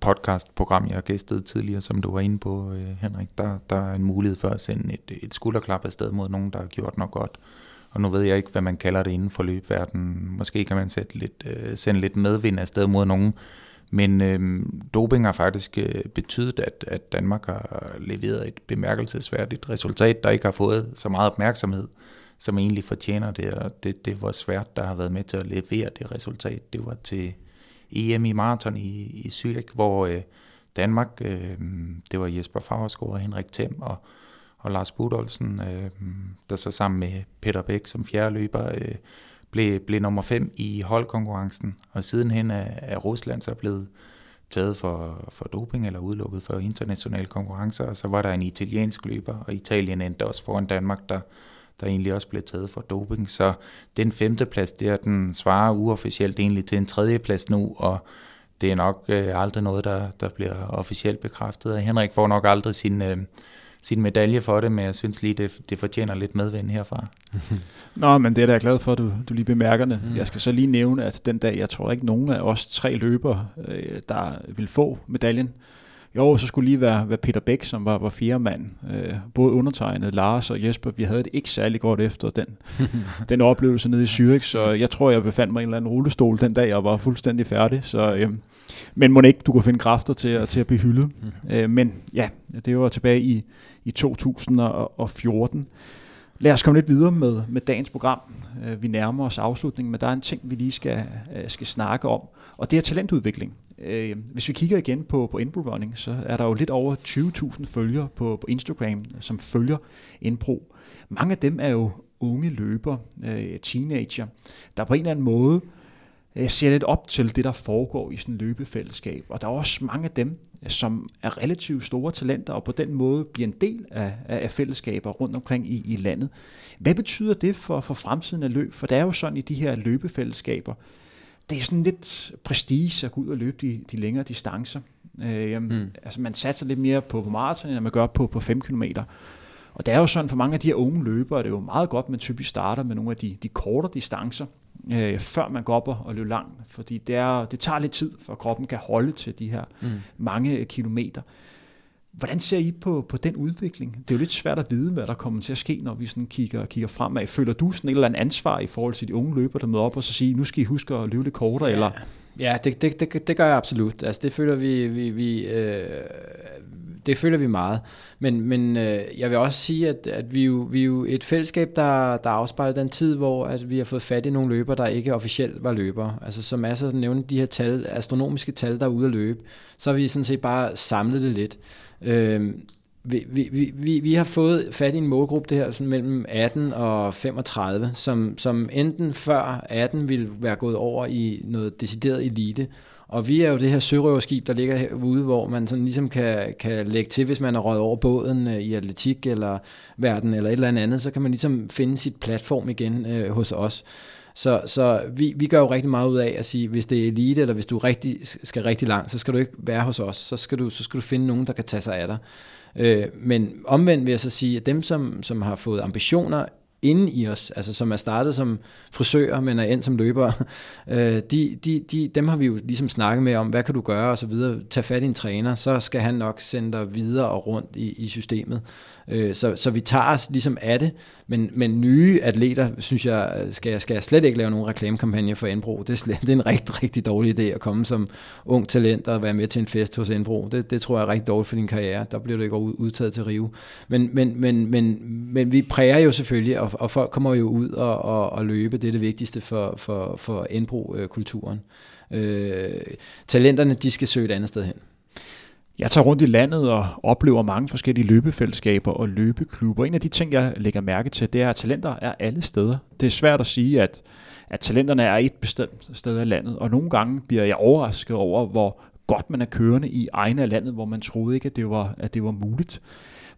podcastprogram, jeg har gæstet tidligere, som du var inde på, øh, Henrik, der, der er en mulighed for at sende et, et skulderklap afsted mod nogen, der har gjort noget godt. Og nu ved jeg ikke, hvad man kalder det inden for løbverdenen. Måske kan man sætte lidt, øh, sende lidt medvind afsted mod nogen. Men øh, doping har faktisk øh, betydet, at, at Danmark har leveret et bemærkelsesværdigt resultat, der ikke har fået så meget opmærksomhed, som egentlig fortjener det. Og det, det var svært, der har været med til at levere det resultat. Det var til EM i maraton i, i Zürich, hvor øh, Danmark, øh, det var Jesper Fagerskov og Henrik Thiem og, og Lars Budolsen, øh, der så sammen med Peter Bæk som fjerde løber, øh, blev, blev nummer 5 i holdkonkurrencen, og sidenhen er, er Rusland så blevet taget for, for doping eller udelukket for internationale konkurrencer, og så var der en italiensk løber, og Italien endte også foran Danmark, der, der egentlig også blev taget for doping. Så den femte plads der, den svarer uofficielt egentlig til en tredje plads nu, og det er nok øh, aldrig noget, der, der bliver officielt bekræftet. Henrik får nok aldrig sin, øh, sin medalje for det, men jeg synes lige, det, det fortjener lidt medvind herfra. Nå, men det er da jeg glad for, at du, du lige bemærker det. Mm. Jeg skal så lige nævne, at den dag, jeg tror ikke nogen af os tre løbere, øh, der vil få medaljen, jo, så skulle lige være, være Peter Bæk, som var, var fjerde mand. Øh, både undertegnet, Lars og Jesper, vi havde det ikke særlig godt efter den, den oplevelse nede i Zürich, så jeg tror, jeg befandt mig i en eller anden rullestol den dag, og var fuldstændig færdig. Så, øh, men må ikke, du kunne finde kræfter til, at, til at blive hyldet. Mm. Øh, men ja, det var tilbage i, i 2014. Lad os komme lidt videre med, med dagens program. Øh, vi nærmer os afslutningen, men der er en ting, vi lige skal, øh, skal snakke om, og det er talentudvikling. Øh, hvis vi kigger igen på, på Inbro Running, så er der jo lidt over 20.000 følgere på, på Instagram, som følger Inbro. Mange af dem er jo unge løber, øh, teenager, der på en eller anden måde øh, ser lidt op til det, der foregår i sådan et løbefællesskab. Og der er også mange af dem, som er relativt store talenter, og på den måde bliver en del af, af fællesskaber rundt omkring i, i landet. Hvad betyder det for, for fremtiden af løb? For det er jo sådan i de her løbefællesskaber, det er sådan lidt prestige at gå ud og løbe de, de længere distancer. Øh, mm. Altså man satser lidt mere på, på maraton, end man gør på, på 5 km. Og det er jo sådan, for mange af de her unge løbere, det er jo meget godt, at man typisk starter med nogle af de, de kortere distancer, øh, før man går op og, og løber langt. Fordi det, er, det tager lidt tid, for kroppen kan holde til de her mm. mange kilometer. Hvordan ser I på, på den udvikling? Det er jo lidt svært at vide, hvad der kommer til at ske, når vi sådan kigger, kigger fremad. Føler du sådan et eller andet ansvar i forhold til de unge løbere, der møder op og så siger, nu skal I huske at løbe lidt kortere? Ja, eller? ja det, det, det, det gør jeg absolut. Altså, det føler vi, vi, vi øh, det føler vi meget. Men, men øh, jeg vil også sige, at, at vi, jo, vi er jo et fællesskab, der, der afspejler den tid, hvor at vi har fået fat i nogle løber, der ikke officielt var løbere. Altså som er så nævnt de her tal, astronomiske tal, der er ude at løbe, så har vi sådan set bare samlet det lidt. Øh, vi, vi, vi, vi har fået fat i en målgruppe, det her sådan mellem 18 og 35, som, som enten før 18 ville være gået over i noget decideret elite, og vi er jo det her sørøverskib, der ligger herude, hvor man sådan ligesom kan, kan lægge til, hvis man er røget over båden øh, i atletik eller verden eller et eller andet, så kan man ligesom finde sit platform igen øh, hos os. Så, så vi, vi gør jo rigtig meget ud af at sige, hvis det er elite, eller hvis du rigtig, skal rigtig langt, så skal du ikke være hos os. Så skal du, så skal du finde nogen, der kan tage sig af dig. Øh, men omvendt vil jeg så sige, at dem, som, som har fået ambitioner inde i os, altså som er startet som frisører, men er endt som løbere, øh, de, de, de, dem har vi jo ligesom snakket med om, hvad kan du gøre og så videre. Tag fat i en træner, så skal han nok sende dig videre og rundt i, i systemet. Øh, så, så vi tager os ligesom af det, men, men nye atleter, synes jeg, skal, skal jeg slet ikke lave nogen reklamekampagne for Enbro. Det er, slet, det er en rigtig, rigtig dårlig idé at komme som ung talent og være med til en fest hos Enbro. Det, det tror jeg er rigtig dårligt for din karriere. Der bliver du ikke udtaget til Rio. Men, men, men, men, men vi præger jo selvfølgelig, og, og folk kommer jo ud og, og, og løbe. Det er det vigtigste for, for, for Enbro-kulturen. Øh, øh, talenterne, de skal søge et andet sted hen. Jeg tager rundt i landet og oplever mange forskellige løbefællesskaber og løbeklubber. En af de ting, jeg lægger mærke til, det er, at talenter er alle steder. Det er svært at sige, at, at talenterne er et bestemt sted af landet, og nogle gange bliver jeg overrasket over, hvor godt man er kørende i egne af landet, hvor man troede ikke, at det var, at det var muligt.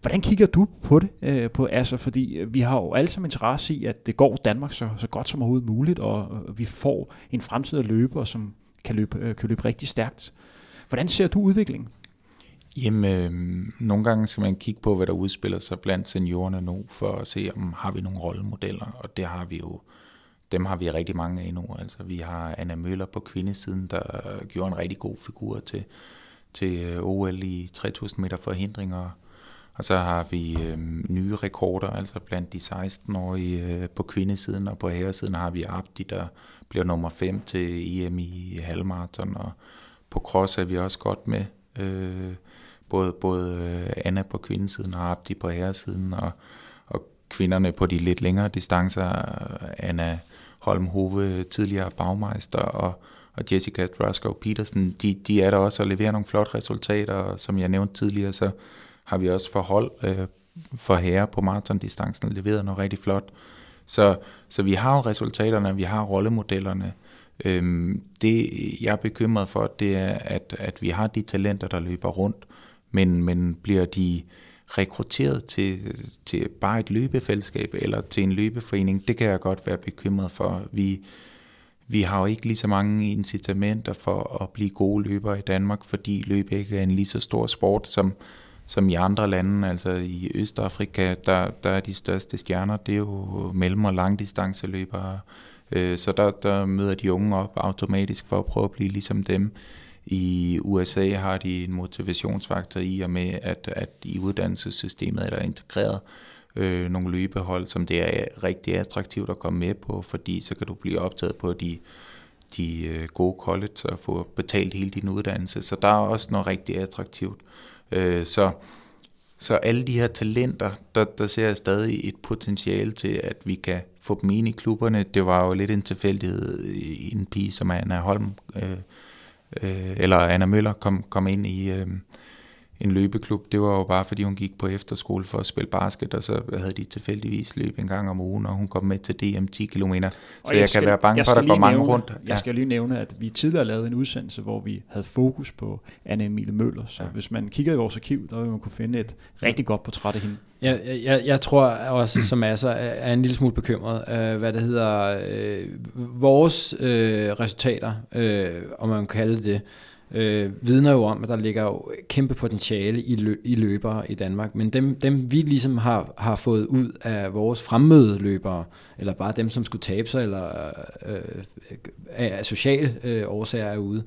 Hvordan kigger du på det? Øh, på, altså, fordi øh, vi har jo alle sammen interesse i, at det går Danmark så, så godt som overhovedet muligt, og øh, vi får en fremtidig løbere, som kan løbe, øh, kan løbe rigtig stærkt. Hvordan ser du udviklingen? Jamen, øh, nogle gange skal man kigge på, hvad der udspiller sig blandt seniorerne nu, for at se, om har vi nogle rollemodeller, og det har vi jo, dem har vi rigtig mange af nu. Altså, vi har Anna Møller på kvindesiden, der gjorde en rigtig god figur til, til øh, OL i 3000 meter forhindringer, og så har vi øh, nye rekorder, altså blandt de 16-årige øh, på kvindesiden, og på herresiden har vi Abdi, der bliver nummer 5 til EM i halvmarathon, og på cross er vi også godt med. Øh, både, både øh, Anna på kvindesiden og Abdi på herresiden, og, og kvinderne på de lidt længere distancer, Anna Holm Hove, tidligere bagmeister, og, og Jessica Draskov Petersen, de, de er der også og leverer nogle flotte resultater, og som jeg nævnte tidligere, så har vi også forhold øh, for herre på maratondistancen leveret noget rigtig flot. Så, så vi har jo resultaterne, vi har rollemodellerne. Øhm, det jeg er bekymret for, det er, at, at vi har de talenter, der løber rundt, men, men bliver de rekrutteret til, til bare et løbefællesskab eller til en løbeforening, det kan jeg godt være bekymret for. Vi, vi har jo ikke lige så mange incitamenter for at blive gode løbere i Danmark, fordi løb ikke er en lige så stor sport som, som i andre lande. Altså i Østafrika, der, der er de største stjerner, det er jo mellem- og langdistanceløbere. Øh, så der, der møder de unge op automatisk for at prøve at blive ligesom dem. I USA har de en motivationsfaktor i og med, at, at i uddannelsessystemet er der integreret øh, nogle løbehold, som det er rigtig attraktivt at komme med på, fordi så kan du blive optaget på de, de øh, gode college og få betalt hele din uddannelse. Så der er også noget rigtig attraktivt. Øh, så, så alle de her talenter, der, der ser jeg stadig et potentiale til, at vi kan få dem ind i klubberne. Det var jo lidt en tilfældighed i en pige, som Anna Holm øh, øh, eller Anna Møller kom, kom ind i øh, en løbeklub. Det var jo bare fordi hun gik på efterskole for at spille basket, og så havde de tilfældigvis løb en gang om ugen, og hun kom med til DM 10 km. Så jeg, jeg skal, kan være bange for, at der går mange nævne, rundt. Ja. Jeg skal lige nævne, at vi tidligere lavede en udsendelse, hvor vi havde fokus på Anne Emilie Møller. Så ja. hvis man kigger i vores arkiv, der vil man kunne finde et rigtig godt portræt af hende. Jeg, jeg, jeg tror også, som Asser, er en lille smule bekymret. Uh, hvad det hedder, uh, vores uh, resultater, uh, om man kan kalde det øh, vidner jo om, at der ligger jo kæmpe potentiale i, lø, i løbere i Danmark, men dem, dem vi ligesom har, har fået ud af vores fremmøde løbere, eller bare dem, som skulle tabe sig, eller øh, øh af sociale øh, årsager er ude,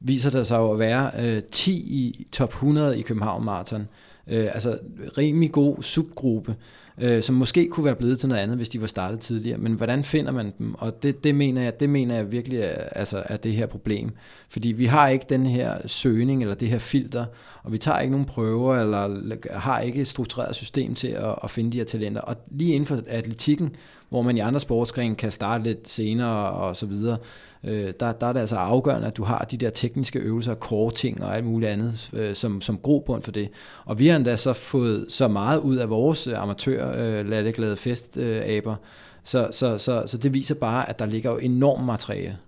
viser der sig jo at være øh, 10 i top 100 i København Marathon. Øh, Øh, altså rimelig god subgruppe, øh, som måske kunne være blevet til noget andet, hvis de var startet tidligere. Men hvordan finder man dem? Og det, det, mener, jeg, det mener jeg virkelig er, altså, er det her problem. Fordi vi har ikke den her søgning eller det her filter, og vi tager ikke nogen prøver, eller har ikke et struktureret system til at, at finde de her talenter. Og lige inden for atletikken, hvor man i andre sportsgrene kan starte lidt senere og så videre, øh, der, der er det altså afgørende, at du har de der tekniske øvelser, core ting og alt muligt andet, øh, som, som grobund for det. Og vi har endda så fået så meget ud af vores øh, amatør øh, latteglade festaber, øh, så, så, så, så det viser bare, at der ligger jo enormt materiale.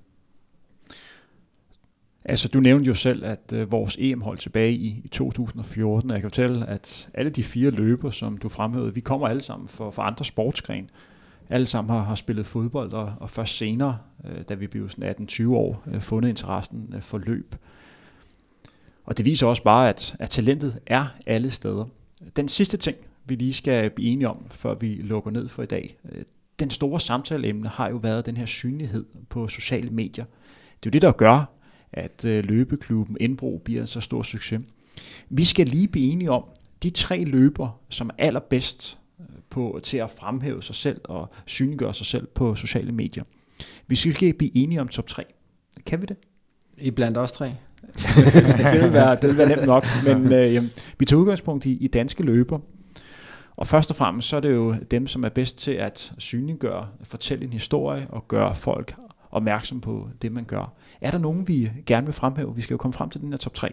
Altså, du nævnte jo selv, at øh, vores EM-hold tilbage i, i 2014, og jeg kan fortælle, at alle de fire løber, som du fremhævede, vi kommer alle sammen for, fra andre sportsgren alle sammen har, har spillet fodbold, og, og først senere, øh, da vi blev 18-20 år, øh, fundet interessen øh, for løb. Og det viser også bare, at, at talentet er alle steder. Den sidste ting, vi lige skal blive enige om, før vi lukker ned for i dag. Øh, den store samtaleemne har jo været den her synlighed på sociale medier. Det er jo det, der gør, at øh, løbeklubben Indbro bliver en så stor succes. Vi skal lige blive enige om, de tre løber, som er allerbedst på, til at fremhæve sig selv og synliggøre sig selv på sociale medier. Vi skal blive enige om top 3. Kan vi det? I blandt os tre? det, vil være, det vil være nemt nok, men øh, vi tager udgangspunkt i, i danske løber. Og først og fremmest så er det jo dem, som er bedst til at synliggøre, fortælle en historie og gøre folk opmærksom på det, man gør. Er der nogen, vi gerne vil fremhæve? Vi skal jo komme frem til den her top 3.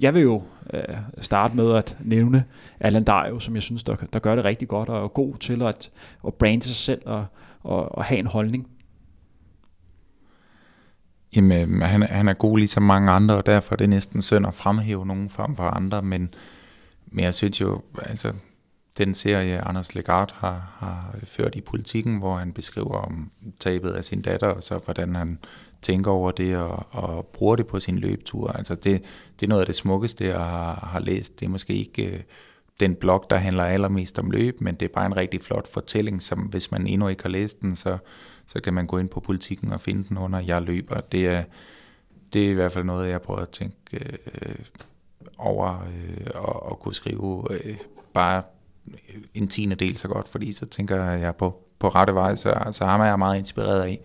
Jeg vil jo øh, starte med at nævne Alan Dario, som jeg synes, der, der gør det rigtig godt og er god til at, at brande sig selv og, og, og have en holdning. Jamen, øh, han, han er god ligesom mange andre, og derfor er det næsten synd at fremhæve nogen frem for andre, men, men jeg synes jo, altså, den serie, Anders Legard har, har ført i politikken, hvor han beskriver om tabet af sin datter, og så hvordan han tænker over det og, og bruger det på sin løbetur. Altså det, det er noget af det smukkeste, jeg har, har læst. Det er måske ikke øh, den blog, der handler allermest om løb, men det er bare en rigtig flot fortælling, som hvis man endnu ikke har læst den, så, så kan man gå ind på politikken og finde den under Jeg løber. Det er, det er i hvert fald noget, jeg prøver at tænke øh, over øh, og, og kunne skrive øh, bare en tiende del så godt, fordi så tænker jeg på, på rette vej, så, så har er jeg meget inspireret af.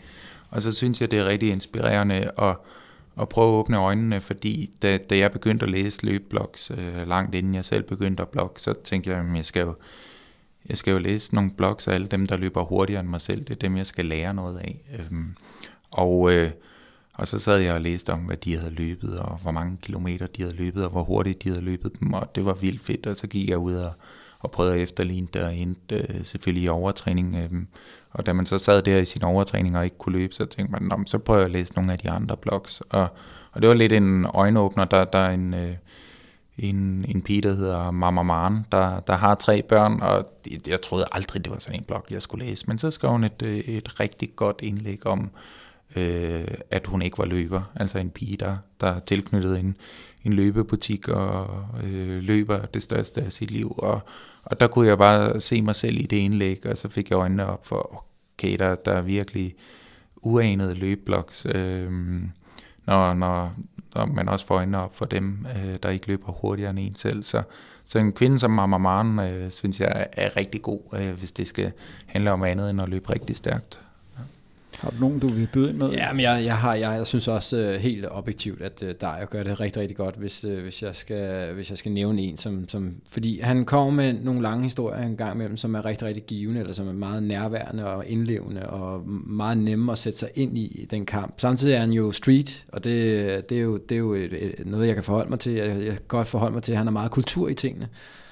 Og så synes jeg, det er rigtig inspirerende at, at prøve at åbne øjnene, fordi da, da jeg begyndte at læse løbblogs, øh, langt inden jeg selv begyndte at blogge, så tænkte jeg, at jeg skal jo, jeg skal jo læse nogle blogs af alle dem, der løber hurtigere end mig selv. Det er dem, jeg skal lære noget af. Øhm, og, øh, og så sad jeg og læste om, hvad de havde løbet, og hvor mange kilometer de havde løbet, og hvor hurtigt de havde løbet dem, og det var vildt fedt, og så gik jeg ud og, og prøvede at efterligne det, og endte øh, selvfølgelig i overtræning. Øh, og da man så sad der i sin overtræning og ikke kunne løbe, så tænkte man, så prøver jeg at læse nogle af de andre blogs. Og, og det var lidt en øjenåbner, der, der er en... Øh, en, en pige, der hedder Mama Maren, der, der har tre børn, og jeg troede aldrig, det var sådan en blog, jeg skulle læse. Men så skrev hun et, øh, et rigtig godt indlæg om, øh, Øh, at hun ikke var løber. Altså en pige, der, der tilknyttede en, en løbebutik og øh, løber det største af sit liv. Og, og der kunne jeg bare se mig selv i det indlæg, og så fik jeg øjnene op for, okay, der, der er virkelig uanede løbebloks, øh, når, når, når man også får øjnene op for dem, øh, der ikke løber hurtigere end en selv. Så, så en kvinde som Mama Maren, øh, synes jeg er rigtig god, øh, hvis det skal handle om andet end at løbe rigtig stærkt. Har du nogen, du vil byde ind med? Ja, men jeg, jeg, har, jeg, jeg synes også uh, helt objektivt, at øh, uh, der jeg gør det rigtig, rigtig godt, hvis, uh, hvis, jeg skal, hvis jeg skal nævne en, som, som, fordi han kommer med nogle lange historier en gang imellem, som er rigtig, rigtig givende, eller som er meget nærværende og indlevende, og meget nemme at sætte sig ind i den kamp. Samtidig er han jo street, og det, det er jo, det er jo et, et, noget, jeg kan forholde mig til. Jeg, jeg kan godt forholde mig til, at han har meget kultur i tingene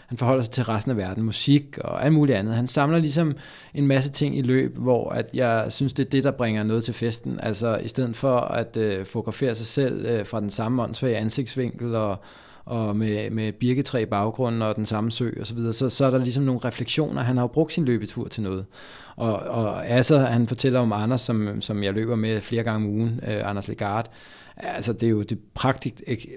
han forholder sig til resten af verden, musik og alt muligt andet. Han samler ligesom en masse ting i løb, hvor at jeg synes, det er det, der bringer noget til festen. Altså i stedet for at øh, fotografere sig selv øh, fra den samme åndssvage ansigtsvinkel og, og med, med birketræ i baggrunden og den samme sø og så videre, så, så er der ligesom nogle refleksioner. Han har jo brugt sin løbetur til noget. Og, og Asser, han fortæller om Anders, som, som jeg løber med flere gange om ugen, øh, Anders Legard, Altså, det er jo det praktisk,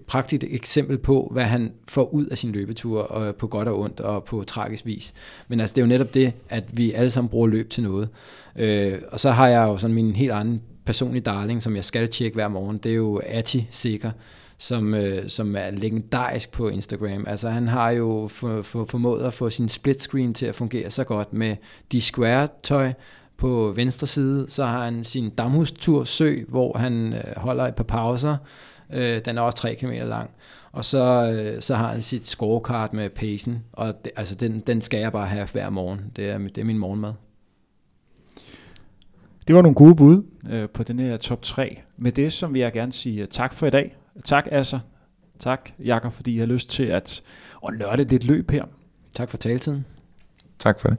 praktisk eksempel på, hvad han får ud af sin løbetur, og på godt og ondt, og på tragisk vis. Men altså, det er jo netop det, at vi alle sammen bruger løb til noget. Øh, og så har jeg jo sådan min helt anden personlige darling, som jeg skal tjekke hver morgen, det er jo Ati Sikker, som, øh, som er legendarisk på Instagram. Altså han har jo for, for, formået at få sin split screen til at fungere så godt med de square tøj, på venstre side, så har han sin damhustur sø, hvor han øh, holder et par pauser. Øh, den er også 3 km lang. Og så, øh, så har han sit scorecard med pacen, og det, altså den, den skal jeg bare have hver morgen. Det er, det er min morgenmad. Det var nogle gode bud øh, på den her top 3. Med det, som vil jeg gerne sige tak for i dag. Tak, Asser. Tak, Jakob, fordi I har lyst til at, at nørde lidt løb her. Tak for taletiden. Tak for det.